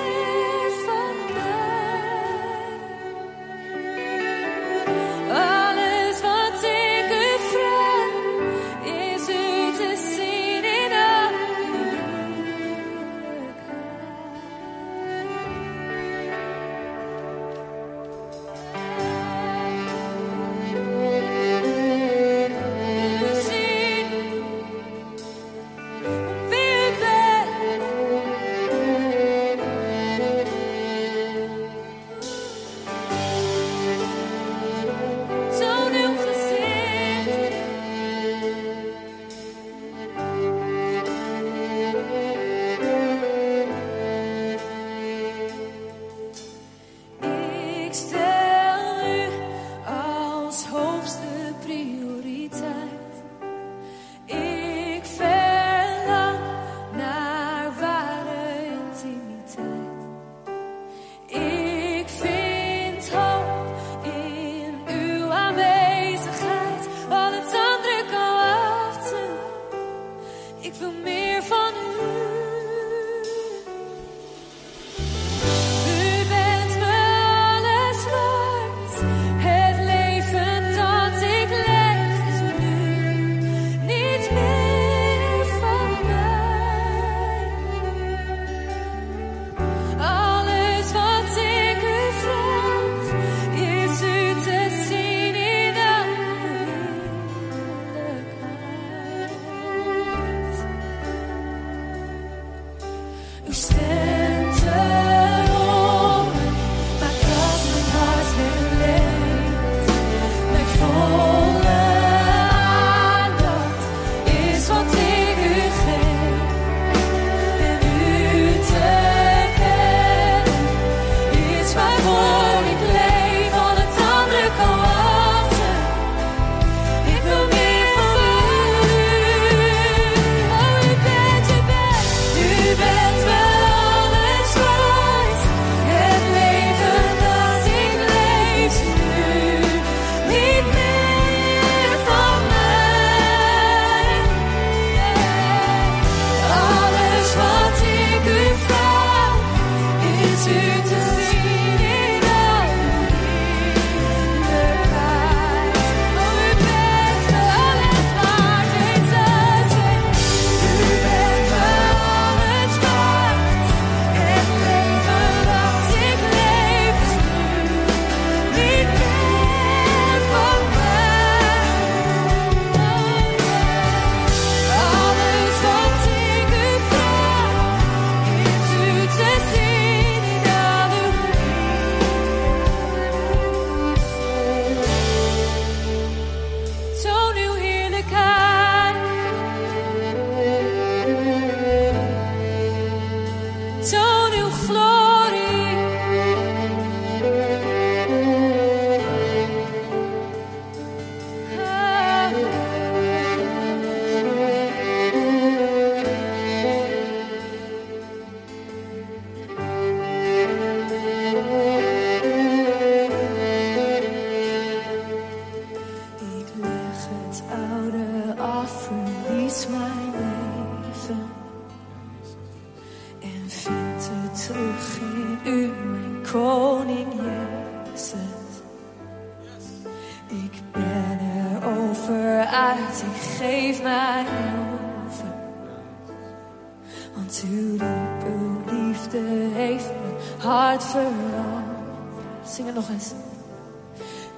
Want uw diepe liefde heeft mijn hart veranderd. Zing het nog eens.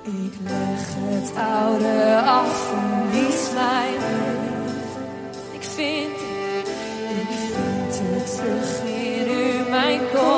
Ik leg het oude af, verlies mijn leven. Ik vind ik vind het terug in u, mijn koning.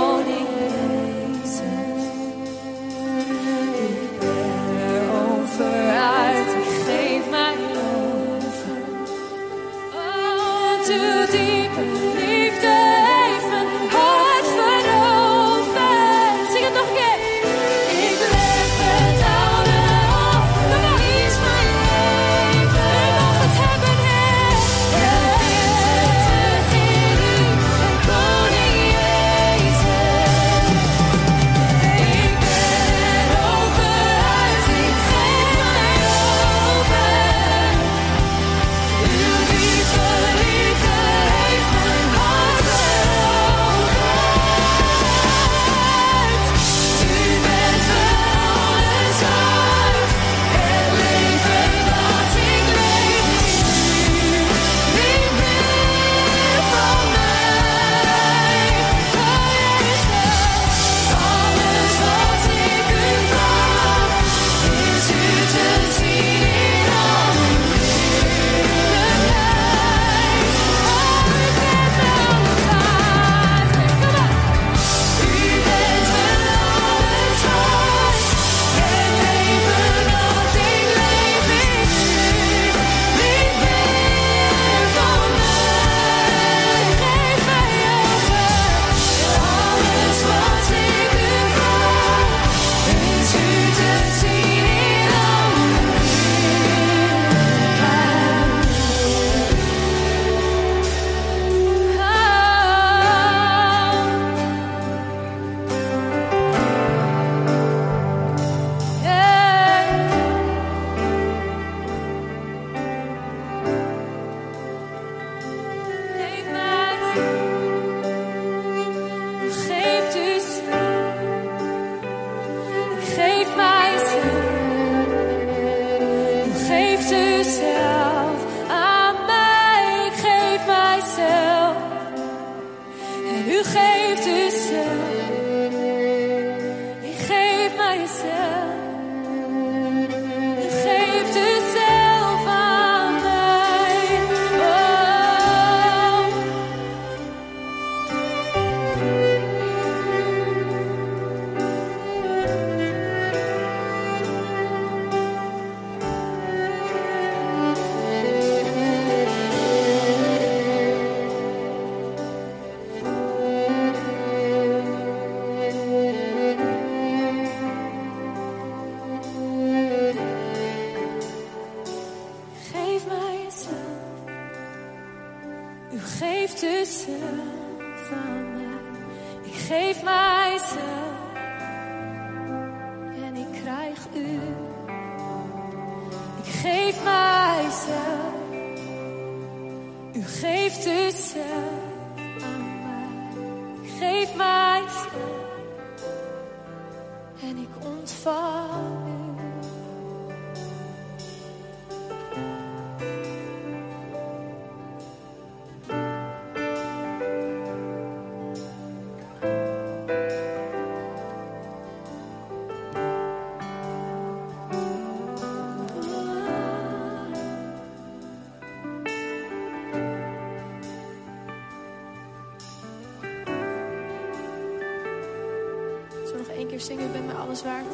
Zingen? U bent mij alles waard.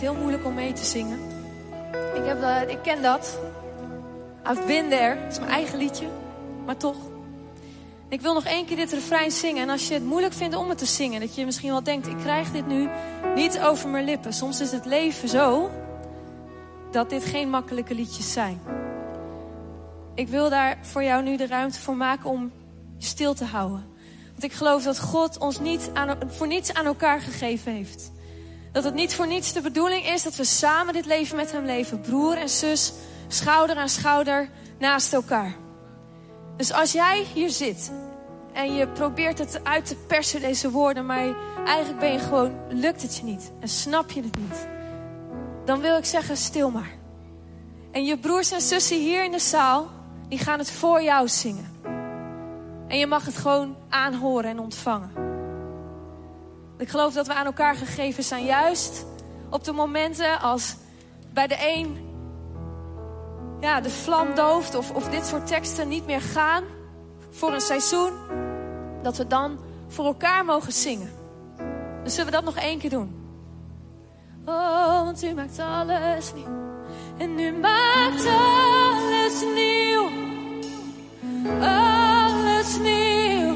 Heel moeilijk om mee te zingen. Ik, heb, eh, ik ken dat. I've been there. Het is mijn eigen liedje. Maar toch. Ik wil nog één keer dit refrein zingen. En als je het moeilijk vindt om het te zingen, dat je misschien wel denkt: ik krijg dit nu niet over mijn lippen. Soms is het leven zo dat dit geen makkelijke liedjes zijn. Ik wil daar voor jou nu de ruimte voor maken om je stil te houden. Want ik geloof dat God ons niet aan, voor niets aan elkaar gegeven heeft. Dat het niet voor niets de bedoeling is dat we samen dit leven met Hem leven. Broer en zus, schouder aan schouder, naast elkaar. Dus als jij hier zit en je probeert het uit te persen, deze woorden, maar eigenlijk ben je gewoon, lukt het je niet en snap je het niet. Dan wil ik zeggen, stil maar. En je broers en zussen hier in de zaal, die gaan het voor jou zingen. En je mag het gewoon aanhoren en ontvangen. Ik geloof dat we aan elkaar gegeven zijn, juist op de momenten als bij de een ja, de vlam dooft of, of dit soort teksten niet meer gaan voor een seizoen, dat we dan voor elkaar mogen zingen. Dus zullen we dat nog één keer doen? Oh, want u maakt alles nieuw. En u maakt alles nieuw. Alles nieuw.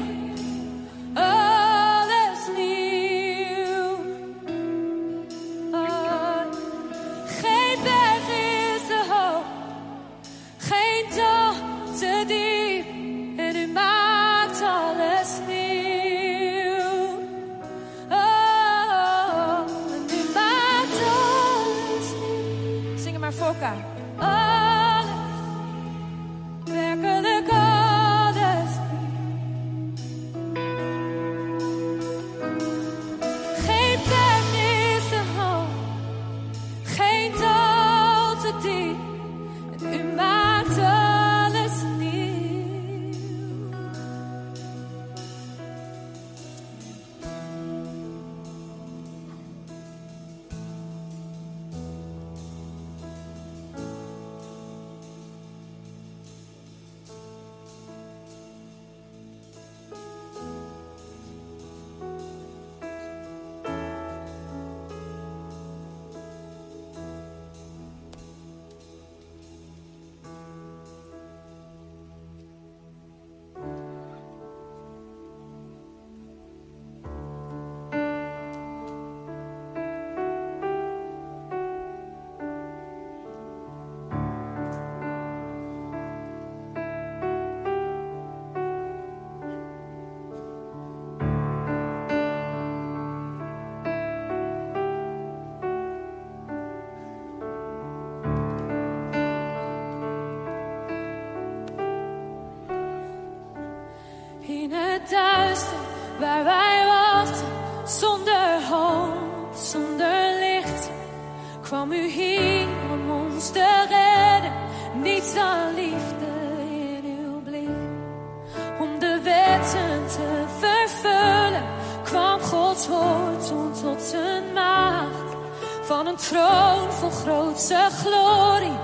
Troon vol grootse glorie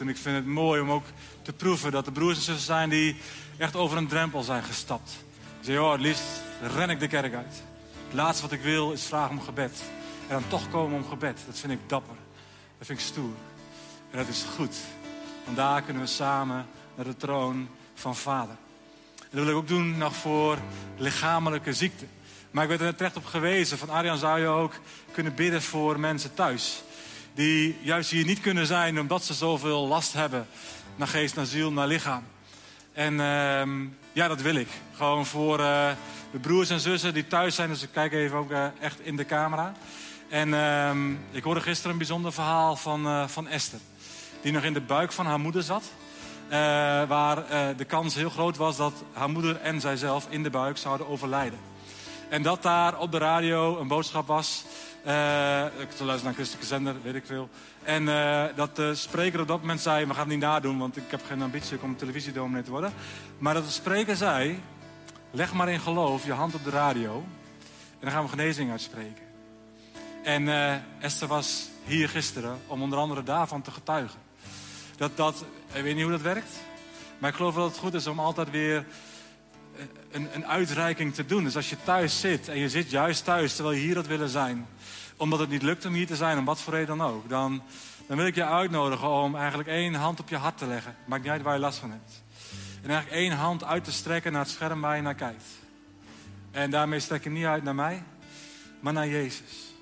En ik vind het mooi om ook te proeven dat er broers en zussen zijn die echt over een drempel zijn gestapt. Die zeggen, oh, het liefst ren ik de kerk uit. Het laatste wat ik wil is vragen om gebed. En dan toch komen om gebed. Dat vind ik dapper. Dat vind ik stoer. En dat is goed. Want daar kunnen we samen naar de troon van Vader. En dat wil ik ook doen nog voor lichamelijke ziekte. Maar ik werd er net terecht op gewezen. Van Arjan zou je ook kunnen bidden voor mensen thuis. Die juist hier niet kunnen zijn omdat ze zoveel last hebben. Naar geest, naar ziel, naar lichaam. En ehm, ja, dat wil ik. Gewoon voor eh, de broers en zussen die thuis zijn. Dus ik kijk even ook eh, echt in de camera. En ehm, ik hoorde gisteren een bijzonder verhaal van, eh, van Esther. Die nog in de buik van haar moeder zat. Waar de kans heel groot was dat haar moeder en zijzelf in de buik zouden overlijden. En dat daar op de radio een boodschap was. Eh, ik zal luisteren naar christelijke zender, weet ik veel. En eh, dat de spreker op dat moment zei: We gaan het niet nadoen, want ik heb geen ambitie om televisiedominee te worden. Maar dat de spreker zei: Leg maar in geloof je hand op de radio. En dan gaan we genezing uitspreken. En eh, Esther was hier gisteren om onder andere daarvan te getuigen. Dat dat, ik weet niet hoe dat werkt. Maar ik geloof dat het goed is om altijd weer eh, een, een uitreiking te doen. Dus als je thuis zit en je zit juist thuis terwijl je hier had willen zijn. Omdat het niet lukt om hier te zijn, om wat voor reden dan ook. Dan, dan wil ik je uitnodigen om eigenlijk één hand op je hart te leggen. Maakt niet uit waar je last van hebt. En eigenlijk één hand uit te strekken naar het scherm waar je naar kijkt. En daarmee strek je niet uit naar mij, maar naar Jezus.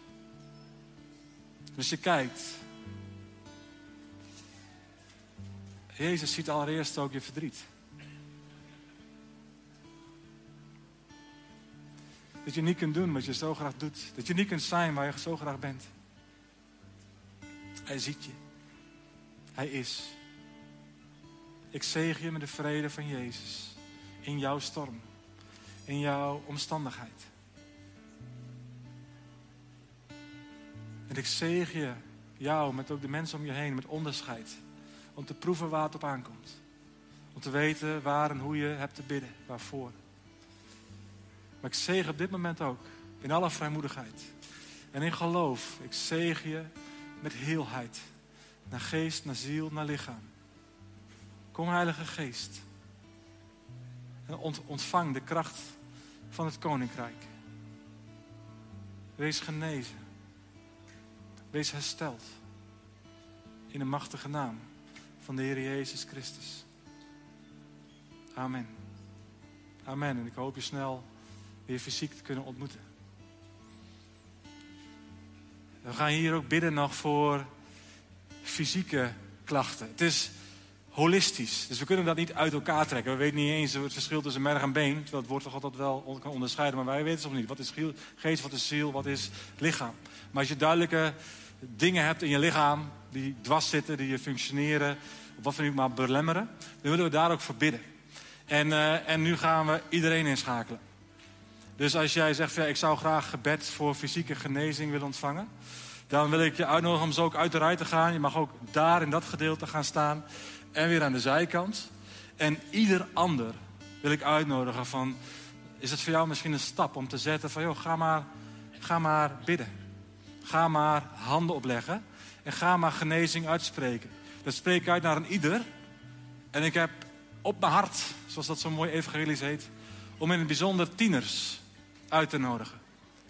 Dus je kijkt. Jezus ziet allereerst ook je verdriet. Dat je niet kunt doen wat je zo graag doet. Dat je niet kunt zijn waar je zo graag bent. Hij ziet je. Hij is. Ik zegen je met de vrede van Jezus. In jouw storm. In jouw omstandigheid. En ik zegen je, jou, met ook de mensen om je heen, met onderscheid. Om te proeven waar het op aankomt. Om te weten waar en hoe je hebt te bidden, waarvoor. Maar ik zegen op dit moment ook, in alle vrijmoedigheid. En in geloof, ik zegen je met heelheid. Naar geest, naar ziel, naar lichaam. Kom Heilige Geest. En ont- ontvang de kracht van het Koninkrijk. Wees genezen. Wees hersteld. In de machtige naam van de Heer Jezus Christus. Amen. Amen. En ik hoop je snel weer fysiek te kunnen ontmoeten. We gaan hier ook bidden nog voor fysieke klachten. Het is holistisch. Dus we kunnen dat niet uit elkaar trekken. We weten niet eens het verschil tussen merg en been. Terwijl het woord toch altijd wel kan onderscheiden. Maar wij weten het nog niet. Wat is geest, wat is ziel, wat is lichaam. Maar als je duidelijke dingen hebt in je lichaam... die dwars zitten, die je functioneren... of wat we nu maar belemmeren... dan willen we daar ook voor bidden. En, eh, en nu gaan we iedereen inschakelen. Dus als jij zegt, ja, ik zou graag gebed voor fysieke genezing willen ontvangen... dan wil ik je uitnodigen om zo ook uit de rij te gaan. Je mag ook daar in dat gedeelte gaan staan en weer aan de zijkant. En ieder ander wil ik uitnodigen van... is het voor jou misschien een stap om te zetten van... joh, ga maar, ga maar bidden. Ga maar handen opleggen. En ga maar genezing uitspreken. Dat spreek ik uit naar een ieder. En ik heb op mijn hart, zoals dat zo mooi evangelisch heet... om in het bijzonder tieners uit te nodigen.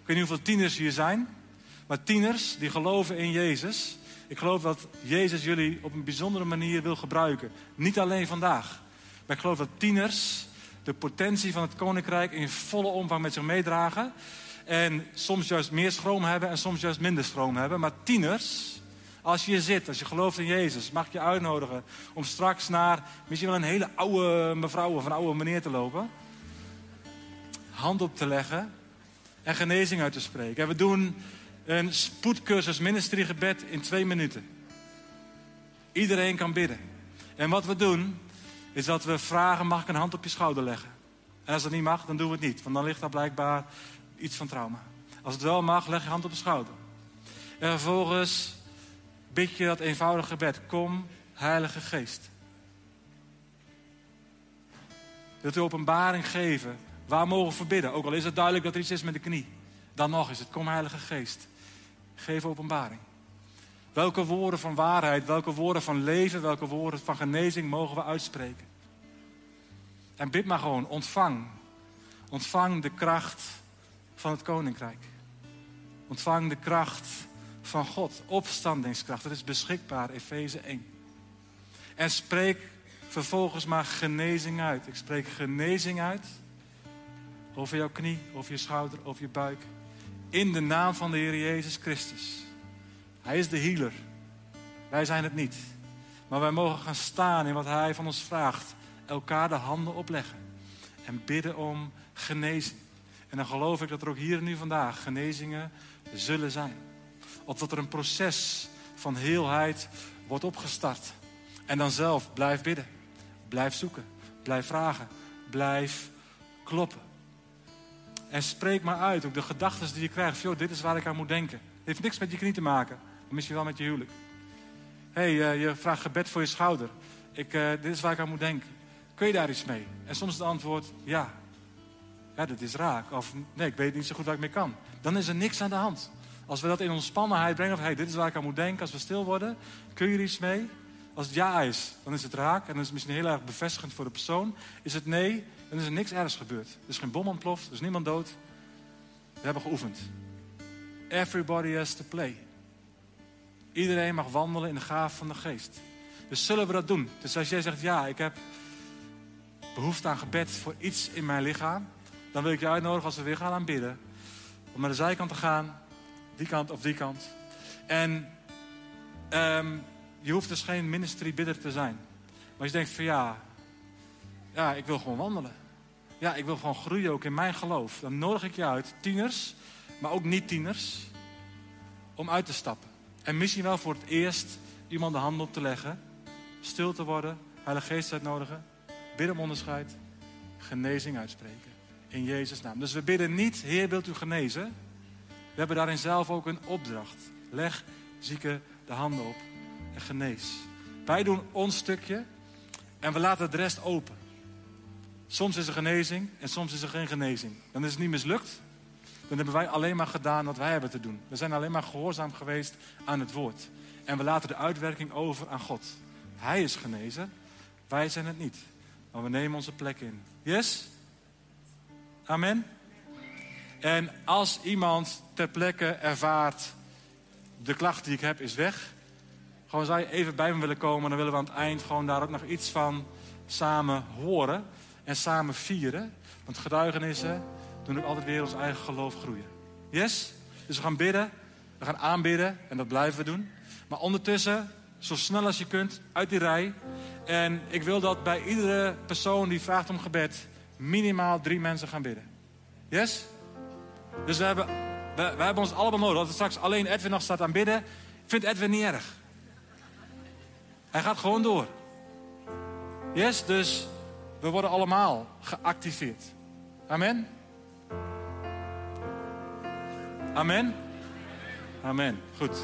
Ik weet niet hoeveel tieners hier zijn... maar tieners die geloven in Jezus... Ik geloof dat Jezus jullie op een bijzondere manier wil gebruiken. Niet alleen vandaag. Maar ik geloof dat tieners de potentie van het koninkrijk in volle omvang met zich meedragen. En soms juist meer schroom hebben en soms juist minder schroom hebben. Maar tieners, als je zit, als je gelooft in Jezus, mag ik je uitnodigen om straks naar misschien wel een hele oude mevrouw of een oude meneer te lopen. Hand op te leggen en genezing uit te spreken. En we doen een spoedcursus ministriegebed in twee minuten. Iedereen kan bidden. En wat we doen, is dat we vragen, mag ik een hand op je schouder leggen? En als dat niet mag, dan doen we het niet. Want dan ligt daar blijkbaar iets van trauma. Als het wel mag, leg je hand op de schouder. En vervolgens bid je dat eenvoudige gebed. Kom, Heilige Geest. Wilt u openbaring geven? Waar mogen we? Ook al is het duidelijk dat er iets is met de knie. Dan nog is het, kom Heilige Geest. Geef openbaring. Welke woorden van waarheid, welke woorden van leven, welke woorden van genezing mogen we uitspreken? En bid maar gewoon, ontvang. Ontvang de kracht van het koninkrijk. Ontvang de kracht van God. Opstandingskracht, dat is beschikbaar, Efeze 1. En spreek vervolgens maar genezing uit. Ik spreek genezing uit over jouw knie, over je schouder, over je buik. In de naam van de Heer Jezus Christus. Hij is de healer. Wij zijn het niet. Maar wij mogen gaan staan in wat Hij van ons vraagt. Elkaar de handen opleggen. En bidden om genezing. En dan geloof ik dat er ook hier en nu vandaag genezingen zullen zijn. Of dat er een proces van heelheid wordt opgestart. En dan zelf blijf bidden. Blijf zoeken. Blijf vragen. Blijf kloppen. En spreek maar uit, ook de gedachten die je krijgt. Joh, dit is waar ik aan moet denken. Het heeft niks met je knie te maken. Misschien wel met je huwelijk. Hey, uh, je vraagt gebed voor je schouder. Ik, uh, dit is waar ik aan moet denken. Kun je daar iets mee? En soms het antwoord ja. Ja, dat is raak. Of nee, ik weet niet zo goed waar ik mee kan. Dan is er niks aan de hand. Als we dat in ontspannenheid brengen. Of hey, dit is waar ik aan moet denken. Als we stil worden. Kun je er iets mee? Als het ja is, dan is het raak. En dan is het misschien heel erg bevestigend voor de persoon. Is het nee, is er niks ergs gebeurd. Er is geen bom ontploft, er is niemand dood. We hebben geoefend. Everybody has to play. Iedereen mag wandelen in de gaaf van de geest. Dus zullen we dat doen? Dus als jij zegt, ja, ik heb behoefte aan gebed voor iets in mijn lichaam. Dan wil ik je uitnodigen als we weer gaan aanbidden. Om naar de zijkant te gaan. Die kant of die kant. En um, je hoeft dus geen ministry bidder te zijn. Maar als je denkt van ja, ja, ik wil gewoon wandelen. Ja, ik wil gewoon groeien ook in mijn geloof. Dan nodig ik je uit, tieners, maar ook niet-tieners, om uit te stappen. En misschien wel voor het eerst iemand de hand op te leggen, stil te worden, Heilige Geest uitnodigen, bidden om onderscheid, genezing uitspreken. In Jezus' naam. Dus we bidden niet, Heer, wilt u genezen? We hebben daarin zelf ook een opdracht. Leg zieken de handen op en genees. Wij doen ons stukje en we laten de rest open. Soms is er genezing en soms is er geen genezing. Dan is het niet mislukt. Dan hebben wij alleen maar gedaan wat wij hebben te doen. We zijn alleen maar gehoorzaam geweest aan het woord. En we laten de uitwerking over aan God. Hij is genezen, wij zijn het niet. Maar we nemen onze plek in. Yes? Amen? En als iemand ter plekke ervaart, de klacht die ik heb is weg. Gewoon zou je even bij me willen komen, dan willen we aan het eind gewoon daar ook nog iets van samen horen en samen vieren. Want getuigenissen doen ook altijd weer ons eigen geloof groeien. Yes? Dus we gaan bidden, we gaan aanbidden en dat blijven we doen. Maar ondertussen, zo snel als je kunt, uit die rij. En ik wil dat bij iedere persoon die vraagt om gebed, minimaal drie mensen gaan bidden. Yes? Dus we hebben, we, we hebben ons allemaal nodig. Dat er straks alleen Edwin nog staat aan bidden, vindt Edwin niet erg. Hij gaat gewoon door. Yes, dus we worden allemaal geactiveerd. Amen. Amen. Amen. Goed.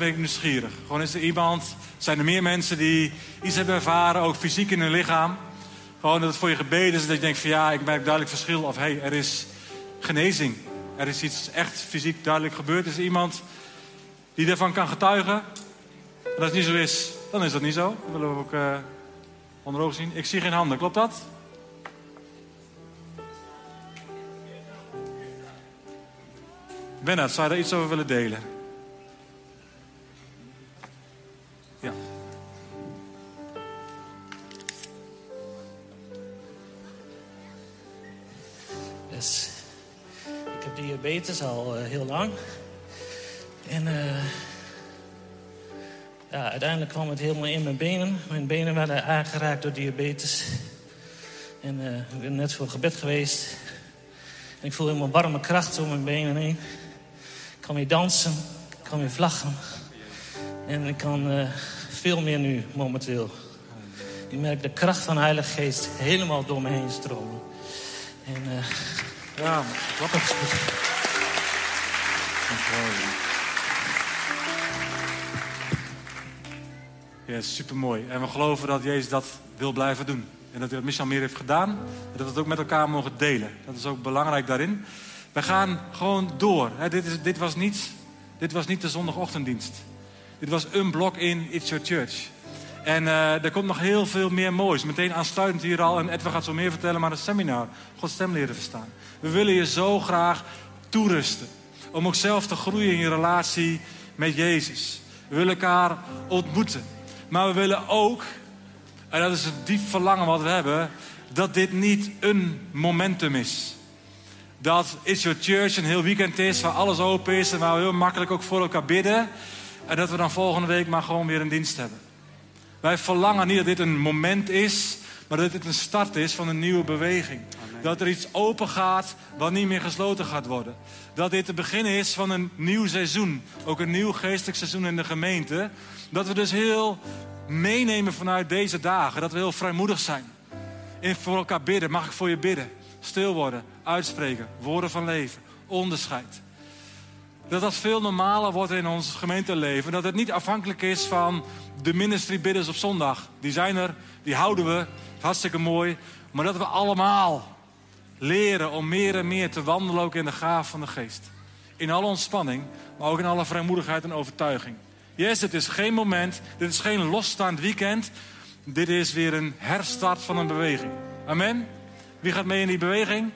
Ben ik nieuwsgierig. Gewoon is er iemand, zijn er meer mensen die iets hebben ervaren, ook fysiek in hun lichaam. Gewoon dat het voor je gebeden is, dat je denkt van ja, ik merk duidelijk verschil. Of hé, hey, er is genezing. Er is iets echt fysiek duidelijk gebeurd. Is er iemand die daarvan kan getuigen? En als het niet zo is, dan is dat niet zo. Dat willen we ook eh, onder ogen zien. Ik zie geen handen, klopt dat? Bernard, zou je daar iets over willen delen? Ik heb diabetes al eh, heel lang. En eh, ja, uiteindelijk kwam het helemaal in mijn benen. Mijn benen werden aangeraakt door diabetes. En eh, ik ben net voor gebed geweest. En ik voel helemaal warme kracht door mijn benen heen. Ik kan weer dansen, ik kan weer vlaggen. En ik kan veel meer nu momenteel. Ik merk de kracht van de Heilige Geest helemaal door me heen stromen. En Ja, een Ja, super mooi. En we geloven dat Jezus dat wil blijven doen. En dat hij dat misschien meer heeft gedaan. En dat we het ook met elkaar mogen delen. Dat is ook belangrijk daarin. We gaan gewoon door. Dit, is, dit, was niet, dit was niet de zondagochtenddienst. Dit was een blok in It's Your Church. En eh, er komt nog heel veel meer moois. Meteen aansluitend hier al. En Edwin gaat zo meer vertellen. Maar een seminar. Gods stem leren verstaan. We willen je zo graag toerusten. Om ook zelf te groeien in je relatie met Jezus. We willen elkaar ontmoeten. Maar we willen ook, en dat is het diep verlangen wat we hebben, dat dit niet een momentum is. Dat It's Your Church een heel weekend is waar alles open is en waar we heel makkelijk ook voor elkaar bidden. En dat we dan volgende week maar gewoon weer een dienst hebben. Wij verlangen niet dat dit een moment is, maar dat dit een start is van een nieuwe beweging. Dat er iets open gaat wat niet meer gesloten gaat worden. Dat dit het begin is van een nieuw seizoen. Ook een nieuw geestelijk seizoen in de gemeente. Dat we dus heel meenemen vanuit deze dagen. Dat we heel vrijmoedig zijn. En voor elkaar bidden. Mag ik voor je bidden? Stil worden, uitspreken, woorden van leven, onderscheid. Dat dat veel normaler wordt in ons gemeenteleven. Dat het niet afhankelijk is van de ministry bidders op zondag. Die zijn er, die houden we. Hartstikke mooi. Maar dat we allemaal leren om meer en meer te wandelen ook in de gaaf van de geest. In alle ontspanning, maar ook in alle vrijmoedigheid en overtuiging. Yes, dit is geen moment, dit is geen losstaand weekend. Dit is weer een herstart van een beweging. Amen. Wie gaat mee in die beweging?